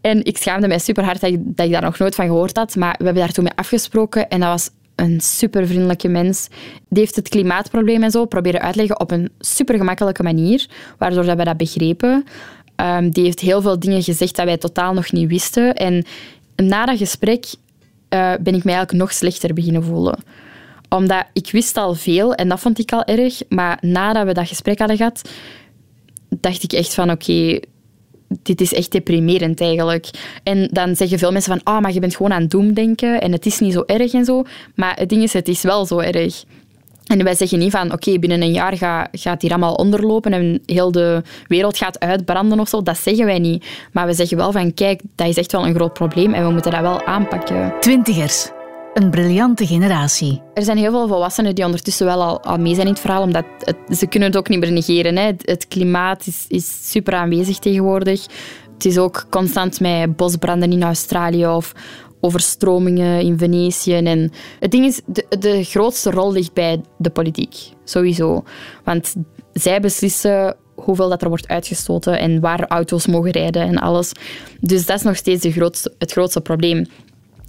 [SPEAKER 2] En ik schaamde mij super hard dat ik, dat ik daar nog nooit van gehoord had, maar we hebben daar toen mee afgesproken en dat was een supervriendelijke mens. Die heeft het klimaatprobleem en zo proberen uitleggen op een supergemakkelijke manier, waardoor dat we dat begrepen. Um, die heeft heel veel dingen gezegd dat wij totaal nog niet wisten. En na dat gesprek uh, ben ik mij eigenlijk nog slechter beginnen voelen. Omdat ik wist al veel en dat vond ik al erg. Maar nadat we dat gesprek hadden gehad, dacht ik echt van oké, dit is echt deprimerend eigenlijk. En dan zeggen veel mensen van, ah, maar je bent gewoon aan doemdenken en het is niet zo erg en zo. Maar het ding is, het is wel zo erg. En wij zeggen niet van, oké, binnen een jaar gaat, gaat hier allemaal onderlopen en heel de wereld gaat uitbranden of zo. Dat zeggen wij niet. Maar we zeggen wel van, kijk, dat is echt wel een groot probleem en we moeten dat wel aanpakken.
[SPEAKER 1] Twintigers. Een briljante generatie.
[SPEAKER 2] Er zijn heel veel volwassenen die ondertussen wel al, al mee zijn in het verhaal, omdat het, ze kunnen het ook niet meer negeren. Hè. Het klimaat is, is super aanwezig tegenwoordig. Het is ook constant met bosbranden in Australië of overstromingen in Venetië. En het ding is, de, de grootste rol ligt bij de politiek, sowieso. Want zij beslissen hoeveel dat er wordt uitgestoten en waar auto's mogen rijden en alles. Dus dat is nog steeds de grootste, het grootste probleem.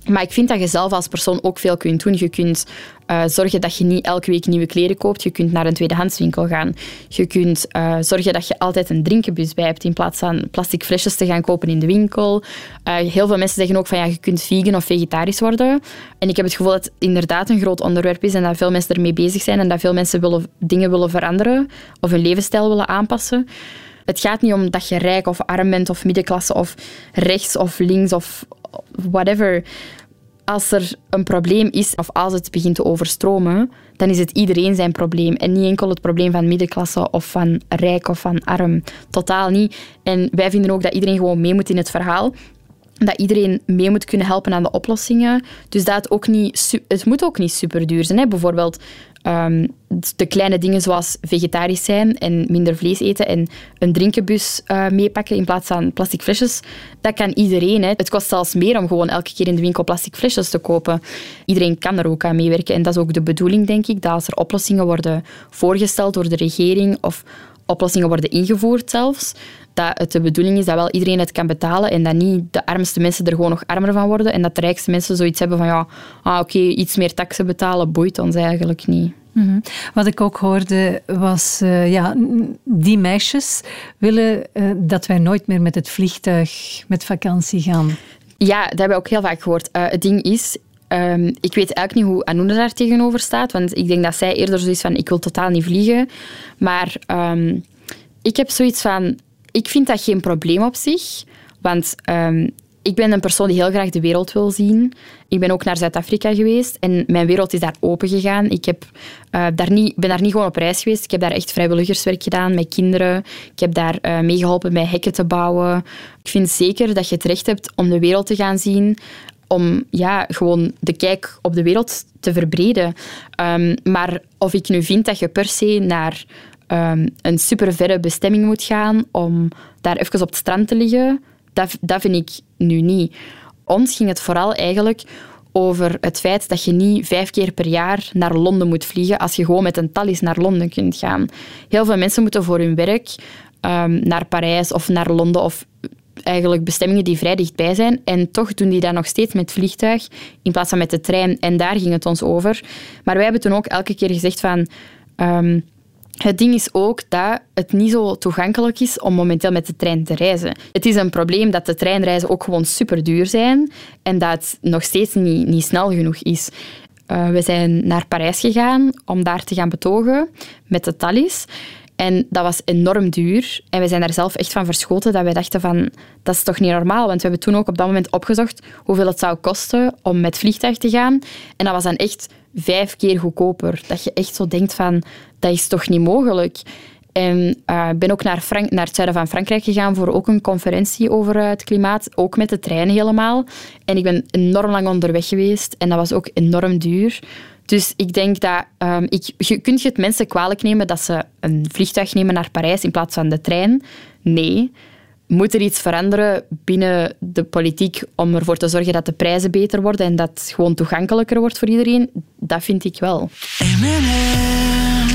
[SPEAKER 2] Maar ik vind dat je zelf als persoon ook veel kunt doen. Je kunt uh, zorgen dat je niet elke week nieuwe kleren koopt. Je kunt naar een tweedehandswinkel gaan. Je kunt uh, zorgen dat je altijd een drinkenbus bij hebt in plaats van plastic flesjes te gaan kopen in de winkel. Uh, heel veel mensen zeggen ook van ja, je kunt vegan of vegetarisch worden. En ik heb het gevoel dat het inderdaad een groot onderwerp is en dat veel mensen ermee bezig zijn en dat veel mensen willen, dingen willen veranderen of hun levensstijl willen aanpassen. Het gaat niet om dat je rijk of arm bent of middenklasse of rechts of links of whatever. Als er een probleem is of als het begint te overstromen, dan is het iedereen zijn probleem. En niet enkel het probleem van middenklasse of van rijk of van arm. Totaal niet. En wij vinden ook dat iedereen gewoon mee moet in het verhaal dat iedereen mee moet kunnen helpen aan de oplossingen. Dus dat het ook niet... Het moet ook niet super duur zijn. Hè? Bijvoorbeeld um, de kleine dingen zoals vegetarisch zijn en minder vlees eten en een drinkenbus uh, meepakken in plaats van plastic flesjes. Dat kan iedereen. Hè. Het kost zelfs meer om gewoon elke keer in de winkel plastic flesjes te kopen. Iedereen kan er ook aan meewerken. En dat is ook de bedoeling, denk ik, dat als er oplossingen worden voorgesteld door de regering of oplossingen worden ingevoerd zelfs, dat het de bedoeling is dat wel iedereen het kan betalen en dat niet de armste mensen er gewoon nog armer van worden en dat de rijkste mensen zoiets hebben van ja, ah, oké, iets meer taxen betalen boeit ons eigenlijk niet.
[SPEAKER 3] Mhm. Wat ik ook hoorde was, uh, ja, die meisjes willen uh, dat wij nooit meer met het vliegtuig met vakantie gaan.
[SPEAKER 2] Ja, dat hebben we ook heel vaak gehoord. Uh, het ding is, um, ik weet eigenlijk niet hoe Anouna daar tegenover staat, want ik denk dat zij eerder zoiets van, ik wil totaal niet vliegen. Maar um, ik heb zoiets van, ik vind dat geen probleem op zich. Want um, ik ben een persoon die heel graag de wereld wil zien. Ik ben ook naar Zuid-Afrika geweest en mijn wereld is daar open gegaan. Ik heb, uh, daar niet, ben daar niet gewoon op reis geweest. Ik heb daar echt vrijwilligerswerk gedaan met kinderen. Ik heb daar uh, meegeholpen bij hekken te bouwen. Ik vind zeker dat je het recht hebt om de wereld te gaan zien. Om ja, gewoon de kijk op de wereld te verbreden. Um, maar of ik nu vind dat je per se naar um, een super verre bestemming moet gaan om daar even op het strand te liggen, dat, vind ik nu niet. Ons ging het vooral eigenlijk over het feit dat je niet vijf keer per jaar naar Londen moet vliegen als je gewoon met een Thalys naar Londen kunt gaan. Heel veel mensen moeten voor hun werk um, naar Parijs of naar Londen of eigenlijk bestemmingen die vrij dichtbij zijn. En toch doen die dat nog steeds met vliegtuig in plaats van met de trein. En daar ging het ons over. Maar wij hebben toen ook elke keer gezegd van... Um, het ding is ook dat het niet zo toegankelijk is om momenteel met de trein te reizen. Het is een probleem dat de treinreizen ook gewoon super duur zijn en dat het nog steeds niet, niet snel genoeg is. Uh, we zijn naar Parijs gegaan om daar te gaan betogen met de Thalys. En dat was enorm duur. En we zijn daar zelf echt van verschoten dat wij dachten van, dat is toch niet normaal? Want we hebben toen ook op dat moment opgezocht hoeveel het zou kosten om met vliegtuig te gaan. En dat was dan echt vijf keer goedkoper. Dat je echt zo denkt van, dat is toch niet mogelijk? En uh, ben ook naar, Frank naar het zuiden van Frankrijk gegaan voor ook een conferentie over uh, het klimaat. Ook met de trein helemaal. En ik ben enorm lang onderweg geweest. En dat was ook enorm duur. Dus ik denk dat... Um, ik, je kunt je het mensen kwalijk nemen dat ze een vliegtuig nemen naar Parijs in plaats van de trein? Nee. moet er iets veranderen binnen de politiek om ervoor te zorgen dat de prijzen beter worden en dat het gewoon toegankelijker wordt voor iedereen? Dat vind ik wel.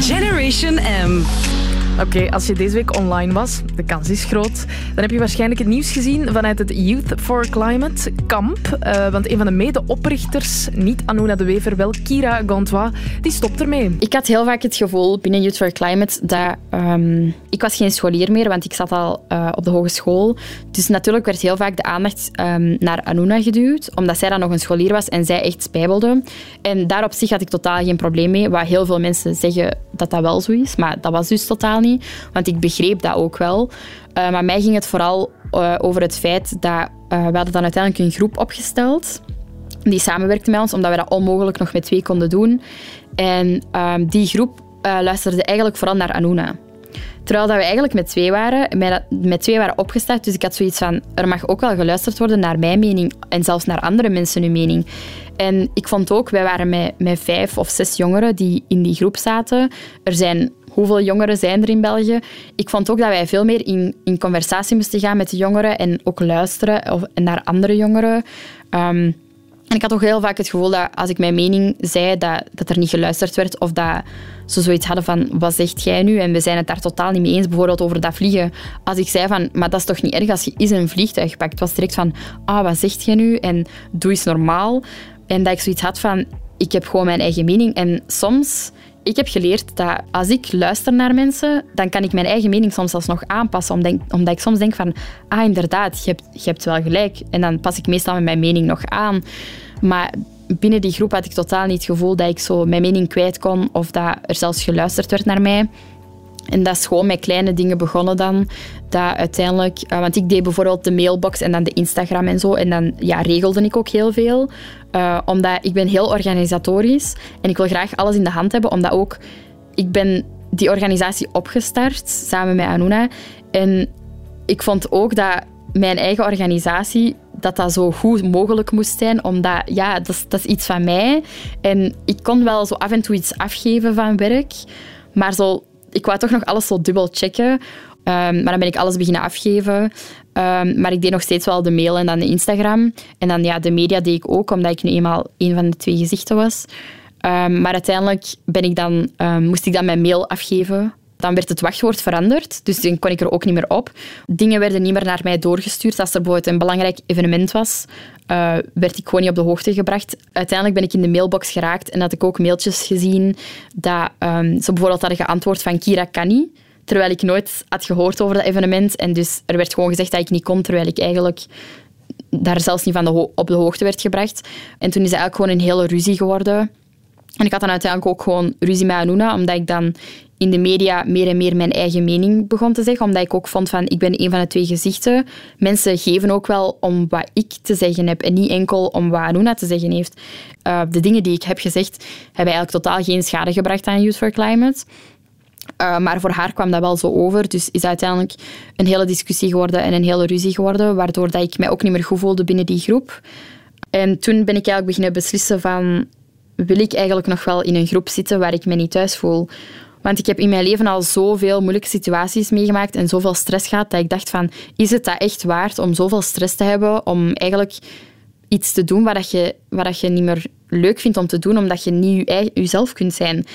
[SPEAKER 19] Generation M. Oké, als je deze week online was, de kans is groot, dan heb je waarschijnlijk het nieuws gezien vanuit het Youth for Climate kamp. Uh, want een van de mede-oprichters, niet Anouna de Wever, wel Kira Gantois, die stopt ermee.
[SPEAKER 2] Ik had heel vaak het gevoel binnen Youth for Climate dat... Um, ik was geen scholier meer, want ik zat al uh, op de hogeschool. Dus natuurlijk werd heel vaak de aandacht um, naar Anouna geduwd, omdat zij dan nog een scholier was en zij echt spijbelde. En daar op zich had ik totaal geen probleem mee, waar heel veel mensen zeggen dat dat wel zo is, maar dat was dus totaal niet. Want ik begreep dat ook wel. Uh, maar mij ging het vooral uh, over het feit dat uh, we hadden dan uiteindelijk een groep opgesteld die samenwerkte met ons, omdat we dat onmogelijk nog met twee konden doen. En ehm, die groep luisterde eigenlijk vooral naar Anuna. Terwijl dat we eigenlijk met twee waren, met twee waren opgestart. Dus ik had zoiets van, er mag ook wel geluisterd worden naar mijn mening en zelfs naar andere mensen hun mening. En ik vond ook, wij waren met, met vijf of zes jongeren die in die groep zaten. Er zijn hoeveel jongeren zijn er in België? Ik vond ook dat wij veel meer in, in conversatie moesten gaan met de jongeren en ook luisteren of, naar andere jongeren. Um, en ik had ook heel vaak het gevoel dat als ik mijn mening zei, dat, dat er niet geluisterd werd of dat ze zoiets hadden van, wat zegt jij nu? En we zijn het daar totaal niet mee eens, bijvoorbeeld over dat vliegen. Als ik zei van, maar dat is toch niet erg als je eens een vliegtuig pakt? Was direct van, ah, wat zegt jij nu? En doe eens normaal. En dat ik zoiets had van, ik heb gewoon mijn eigen mening. En soms ik heb geleerd dat als ik luister naar mensen, dan kan ik mijn eigen mening soms nog aanpassen. Omdat, omdat ik soms denk van, ah inderdaad, je hebt, je hebt wel gelijk. En dan pas ik meestal met mijn mening nog aan. Maar binnen die groep had ik totaal niet het gevoel dat ik zo mijn mening kwijt kon of dat er zelfs geluisterd werd naar mij. En dat is gewoon met kleine dingen begonnen dan. Dat uiteindelijk, uh, want ik deed bijvoorbeeld de mailbox en dan de Instagram en zo. En dan ja, regelde ik ook heel veel. Uh, omdat ik ben heel organisatorisch en ik wil graag alles in de hand hebben. Omdat ook, ik ben die organisatie opgestart samen met Anuna. En ik vond ook dat mijn eigen organisatie, dat dat zo goed mogelijk moest zijn. Omdat, ja, dat is, dat is iets van mij. En ik kon wel zo af en toe iets afgeven van werk. Maar zo ik wou toch nog alles zo dubbel checken. Um, maar dan ben ik alles beginnen afgeven. Um, maar ik deed nog steeds wel de mail en dan de Instagram. En dan ja, de media deed ik ook, omdat ik nu eenmaal een van de twee gezichten was. Um, maar uiteindelijk ben ik dan, moest ik dan mijn mail afgeven. Dan werd het wachtwoord veranderd, dus dan kon ik er ook niet meer op. Dingen werden niet meer naar mij doorgestuurd. Als er bijvoorbeeld een belangrijk evenement was, uh, werd ik gewoon niet op de hoogte gebracht. Uiteindelijk ben ik in de mailbox geraakt en had ik ook mailtjes gezien dat um, ze bijvoorbeeld hadden geantwoord van Kira Kani, terwijl ik nooit had gehoord over dat evenement. En dus er werd gewoon gezegd dat ik niet kon, terwijl ik eigenlijk daar zelfs niet van op de hoogte werd gebracht. En toen is het eigenlijk gewoon een hele ruzie geworden. En ik had dan uiteindelijk ook gewoon ruzie met Anuna, omdat ik dan in de media meer en meer mijn eigen mening begon te zeggen, omdat ik ook vond van ik ben een van de twee gezichten. Mensen geven ook wel om wat ik te zeggen heb en niet enkel om wat Anuna te zeggen heeft. Uh, de dingen die ik heb gezegd hebben eigenlijk totaal geen schade gebracht aan Youth for Climate. Uh, maar voor haar kwam dat wel zo over. Dus is uiteindelijk een hele discussie geworden en een hele ruzie geworden, waardoor dat ik mij ook niet meer goed voelde binnen die groep. En toen ben ik eigenlijk beginnen beslissen van wil ik eigenlijk nog wel in een groep zitten waar ik me niet thuis voel. Want ik heb in mijn leven al zoveel moeilijke situaties meegemaakt en zoveel stress gehad, dat ik dacht van, is het dat echt waard om zoveel stress te hebben, om eigenlijk iets te doen wat je, wat je niet meer leuk vindt om te doen, omdat je niet je, jezelf kunt zijn.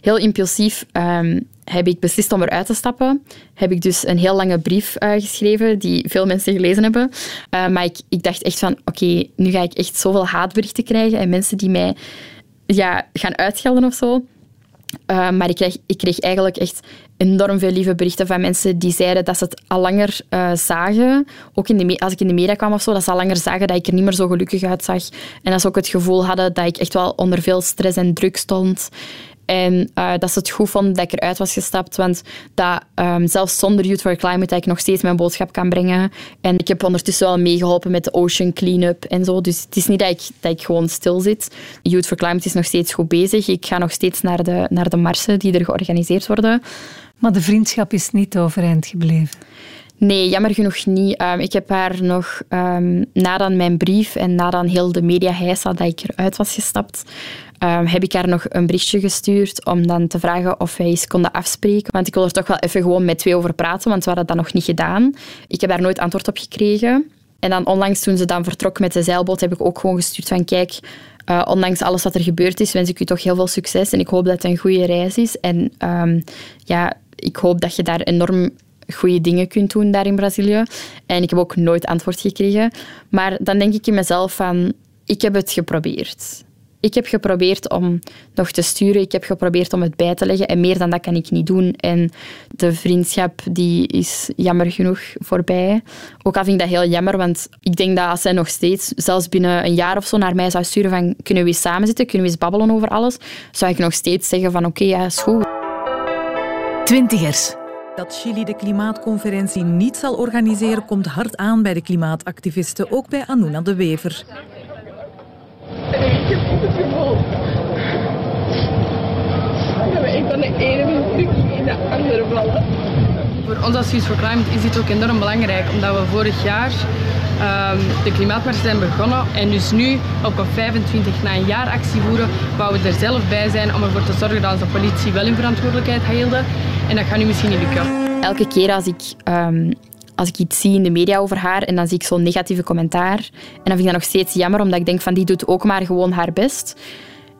[SPEAKER 2] Heel impulsief um, heb ik beslist om eruit te stappen. Heb ik dus een heel lange brief uh, geschreven, die veel mensen gelezen hebben. Uh, maar ik, ik dacht echt van, oké, nu ga ik echt zoveel haatberichten krijgen en mensen die mij ja, gaan uitgelden of zo. Uh, maar ik kreeg, ik kreeg eigenlijk echt enorm veel lieve berichten van mensen die zeiden dat ze het al langer uh, zagen. Ook in de, als ik in de media kwam of zo, dat ze al langer zagen dat ik er niet meer zo gelukkig uitzag. En dat ze ook het gevoel hadden dat ik echt wel onder veel stress en druk stond. En uh, dat ze het goed vonden dat ik eruit was gestapt. Want dat um, zelfs zonder Youth for Climate dat ik nog steeds mijn boodschap kan brengen. En ik heb ondertussen wel meegeholpen met de Ocean Cleanup en zo. Dus het is niet dat ik, dat ik gewoon stil zit. Youth for Climate is nog steeds goed bezig. Ik ga nog steeds naar de, naar de marsen die er georganiseerd worden.
[SPEAKER 3] Maar de vriendschap is niet overeind gebleven.
[SPEAKER 2] Nee, jammer genoeg niet. Um, ik heb haar nog um, na dan mijn brief en na dan heel de media heisa dat ik eruit was gestapt, ehm, heb ik haar nog een berichtje gestuurd om dan te vragen of wij eens konden afspreken. Want ik wil er toch wel even gewoon met twee over praten, want we hadden dat nog niet gedaan. Ik heb daar nooit antwoord op gekregen. En dan onlangs toen ze dan vertrok met de zeilboot, heb ik ook gewoon gestuurd van kijk, uh, ondanks alles wat er gebeurd is, wens ik u toch heel veel succes en ik hoop dat het een goede reis is. En um, ja, ik hoop dat je daar enorm goede dingen kunt doen daar in Brazilië. En ik heb ook nooit antwoord gekregen. Maar dan denk ik in mezelf van, ik heb het geprobeerd. Ik heb geprobeerd om nog te sturen. Ik heb geprobeerd om het bij te leggen. En meer dan dat kan ik niet doen. En de vriendschap die is jammer genoeg voorbij. Ook al vind ik dat heel jammer, want ik denk dat als zij nog steeds, zelfs binnen een jaar of zo, naar mij zou sturen van kunnen we eens samen zitten, kunnen we eens babbelen over alles, zou ik nog steeds zeggen van oké, ja, is goed.
[SPEAKER 1] Twintigers.
[SPEAKER 20] Dat Chili de klimaatconferentie niet zal organiseren komt hard aan bij de klimaatactivisten, ook bij Anuna de Wever.
[SPEAKER 21] Ik heb het gevoel van de ene drukking in de andere vallen.
[SPEAKER 9] Voor ons als Youth for Climate is dit ook enorm belangrijk, omdat we vorig jaar um, de klimaatmars zijn begonnen en dus nu op een 25 na een jaar actie voeren, waar we er zelf bij zijn om ervoor te zorgen dat onze politie wel in verantwoordelijkheid hielden. En dat gaat nu misschien niet lukken.
[SPEAKER 2] Elke keer als ik um, als ik iets zie in de media over haar en dan zie ik zo'n negatieve commentaar. En dan vind ik dat nog steeds jammer, omdat ik denk van die doet ook maar gewoon haar best.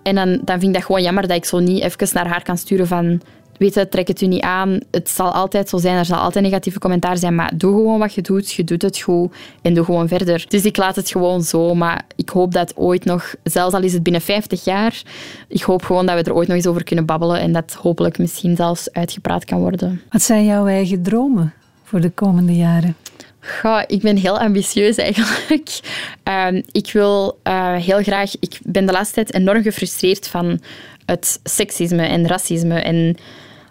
[SPEAKER 2] En dan, dan vind ik dat gewoon jammer dat ik zo niet even naar haar kan sturen van weet je, trek het u niet aan. Het zal altijd zo zijn, er zal altijd negatieve commentaar zijn, maar doe gewoon wat je doet. Je doet het goed en doe gewoon verder. Dus ik laat het gewoon zo, maar ik hoop dat ooit nog, zelfs al is het binnen 50 jaar, ik hoop gewoon dat we er ooit nog eens over kunnen babbelen en dat hopelijk misschien zelfs uitgepraat kan worden.
[SPEAKER 3] Wat zijn jouw eigen dromen? Voor de komende jaren?
[SPEAKER 2] Ik ben heel ambitieus eigenlijk. Uh, <laughs> ik wil uh, heel graag... Ik ben de laatste tijd enorm gefrustreerd van het seksisme en racisme en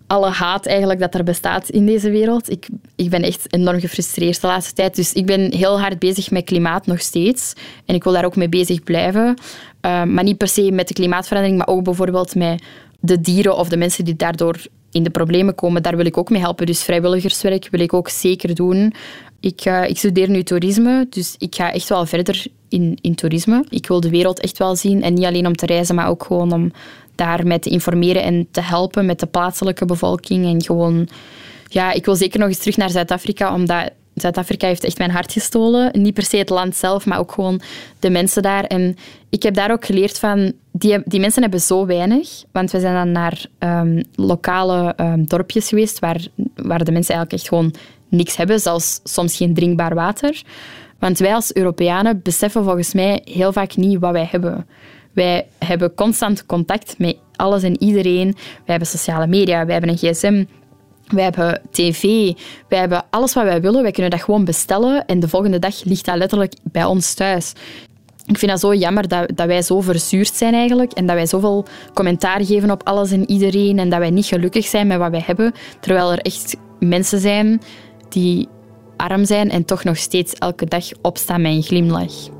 [SPEAKER 2] alle haat eigenlijk dat er bestaat in deze wereld. Ik, ik ben echt enorm gefrustreerd de laatste tijd. Dus ik ben heel hard bezig met klimaat nog steeds. En ik wil daar ook mee bezig blijven. Uh, maar niet per se met de klimaatverandering, maar ook bijvoorbeeld met de dieren of de mensen die daardoor in de problemen komen, daar wil ik ook mee helpen. Dus vrijwilligerswerk wil ik ook zeker doen. Ik, ik studeer nu toerisme, dus ik ga echt wel verder in, in toerisme. Ik wil de wereld echt wel zien. En niet alleen om te reizen, maar ook gewoon om daarmee te informeren en te helpen met de plaatselijke bevolking. En gewoon, ja, ik wil zeker nog eens terug naar Zuid-Afrika, omdat Zuid-Afrika heeft echt mijn hart gestolen. Niet per se het land zelf, maar ook gewoon de mensen daar. En ik heb daar ook geleerd van, die, die mensen hebben zo weinig. Want we zijn dan naar um, lokale um, dorpjes geweest waar, waar de mensen eigenlijk echt gewoon niks hebben, zelfs soms geen drinkbaar water. Want wij als Europeanen beseffen volgens mij heel vaak niet wat wij hebben. Wij hebben constant contact met alles en iedereen. Wij hebben sociale media, wij hebben een gsm, wij hebben tv, wij hebben alles wat wij willen. Wij kunnen dat gewoon bestellen en de volgende dag ligt dat letterlijk bij ons thuis. Ik vind dat zo jammer dat, dat wij zo verzuurd zijn eigenlijk en dat wij zoveel commentaar geven op alles en iedereen en dat wij niet gelukkig zijn met wat wij hebben, terwijl er echt mensen zijn die arm zijn en toch nog steeds elke dag opstaan met een glimlach.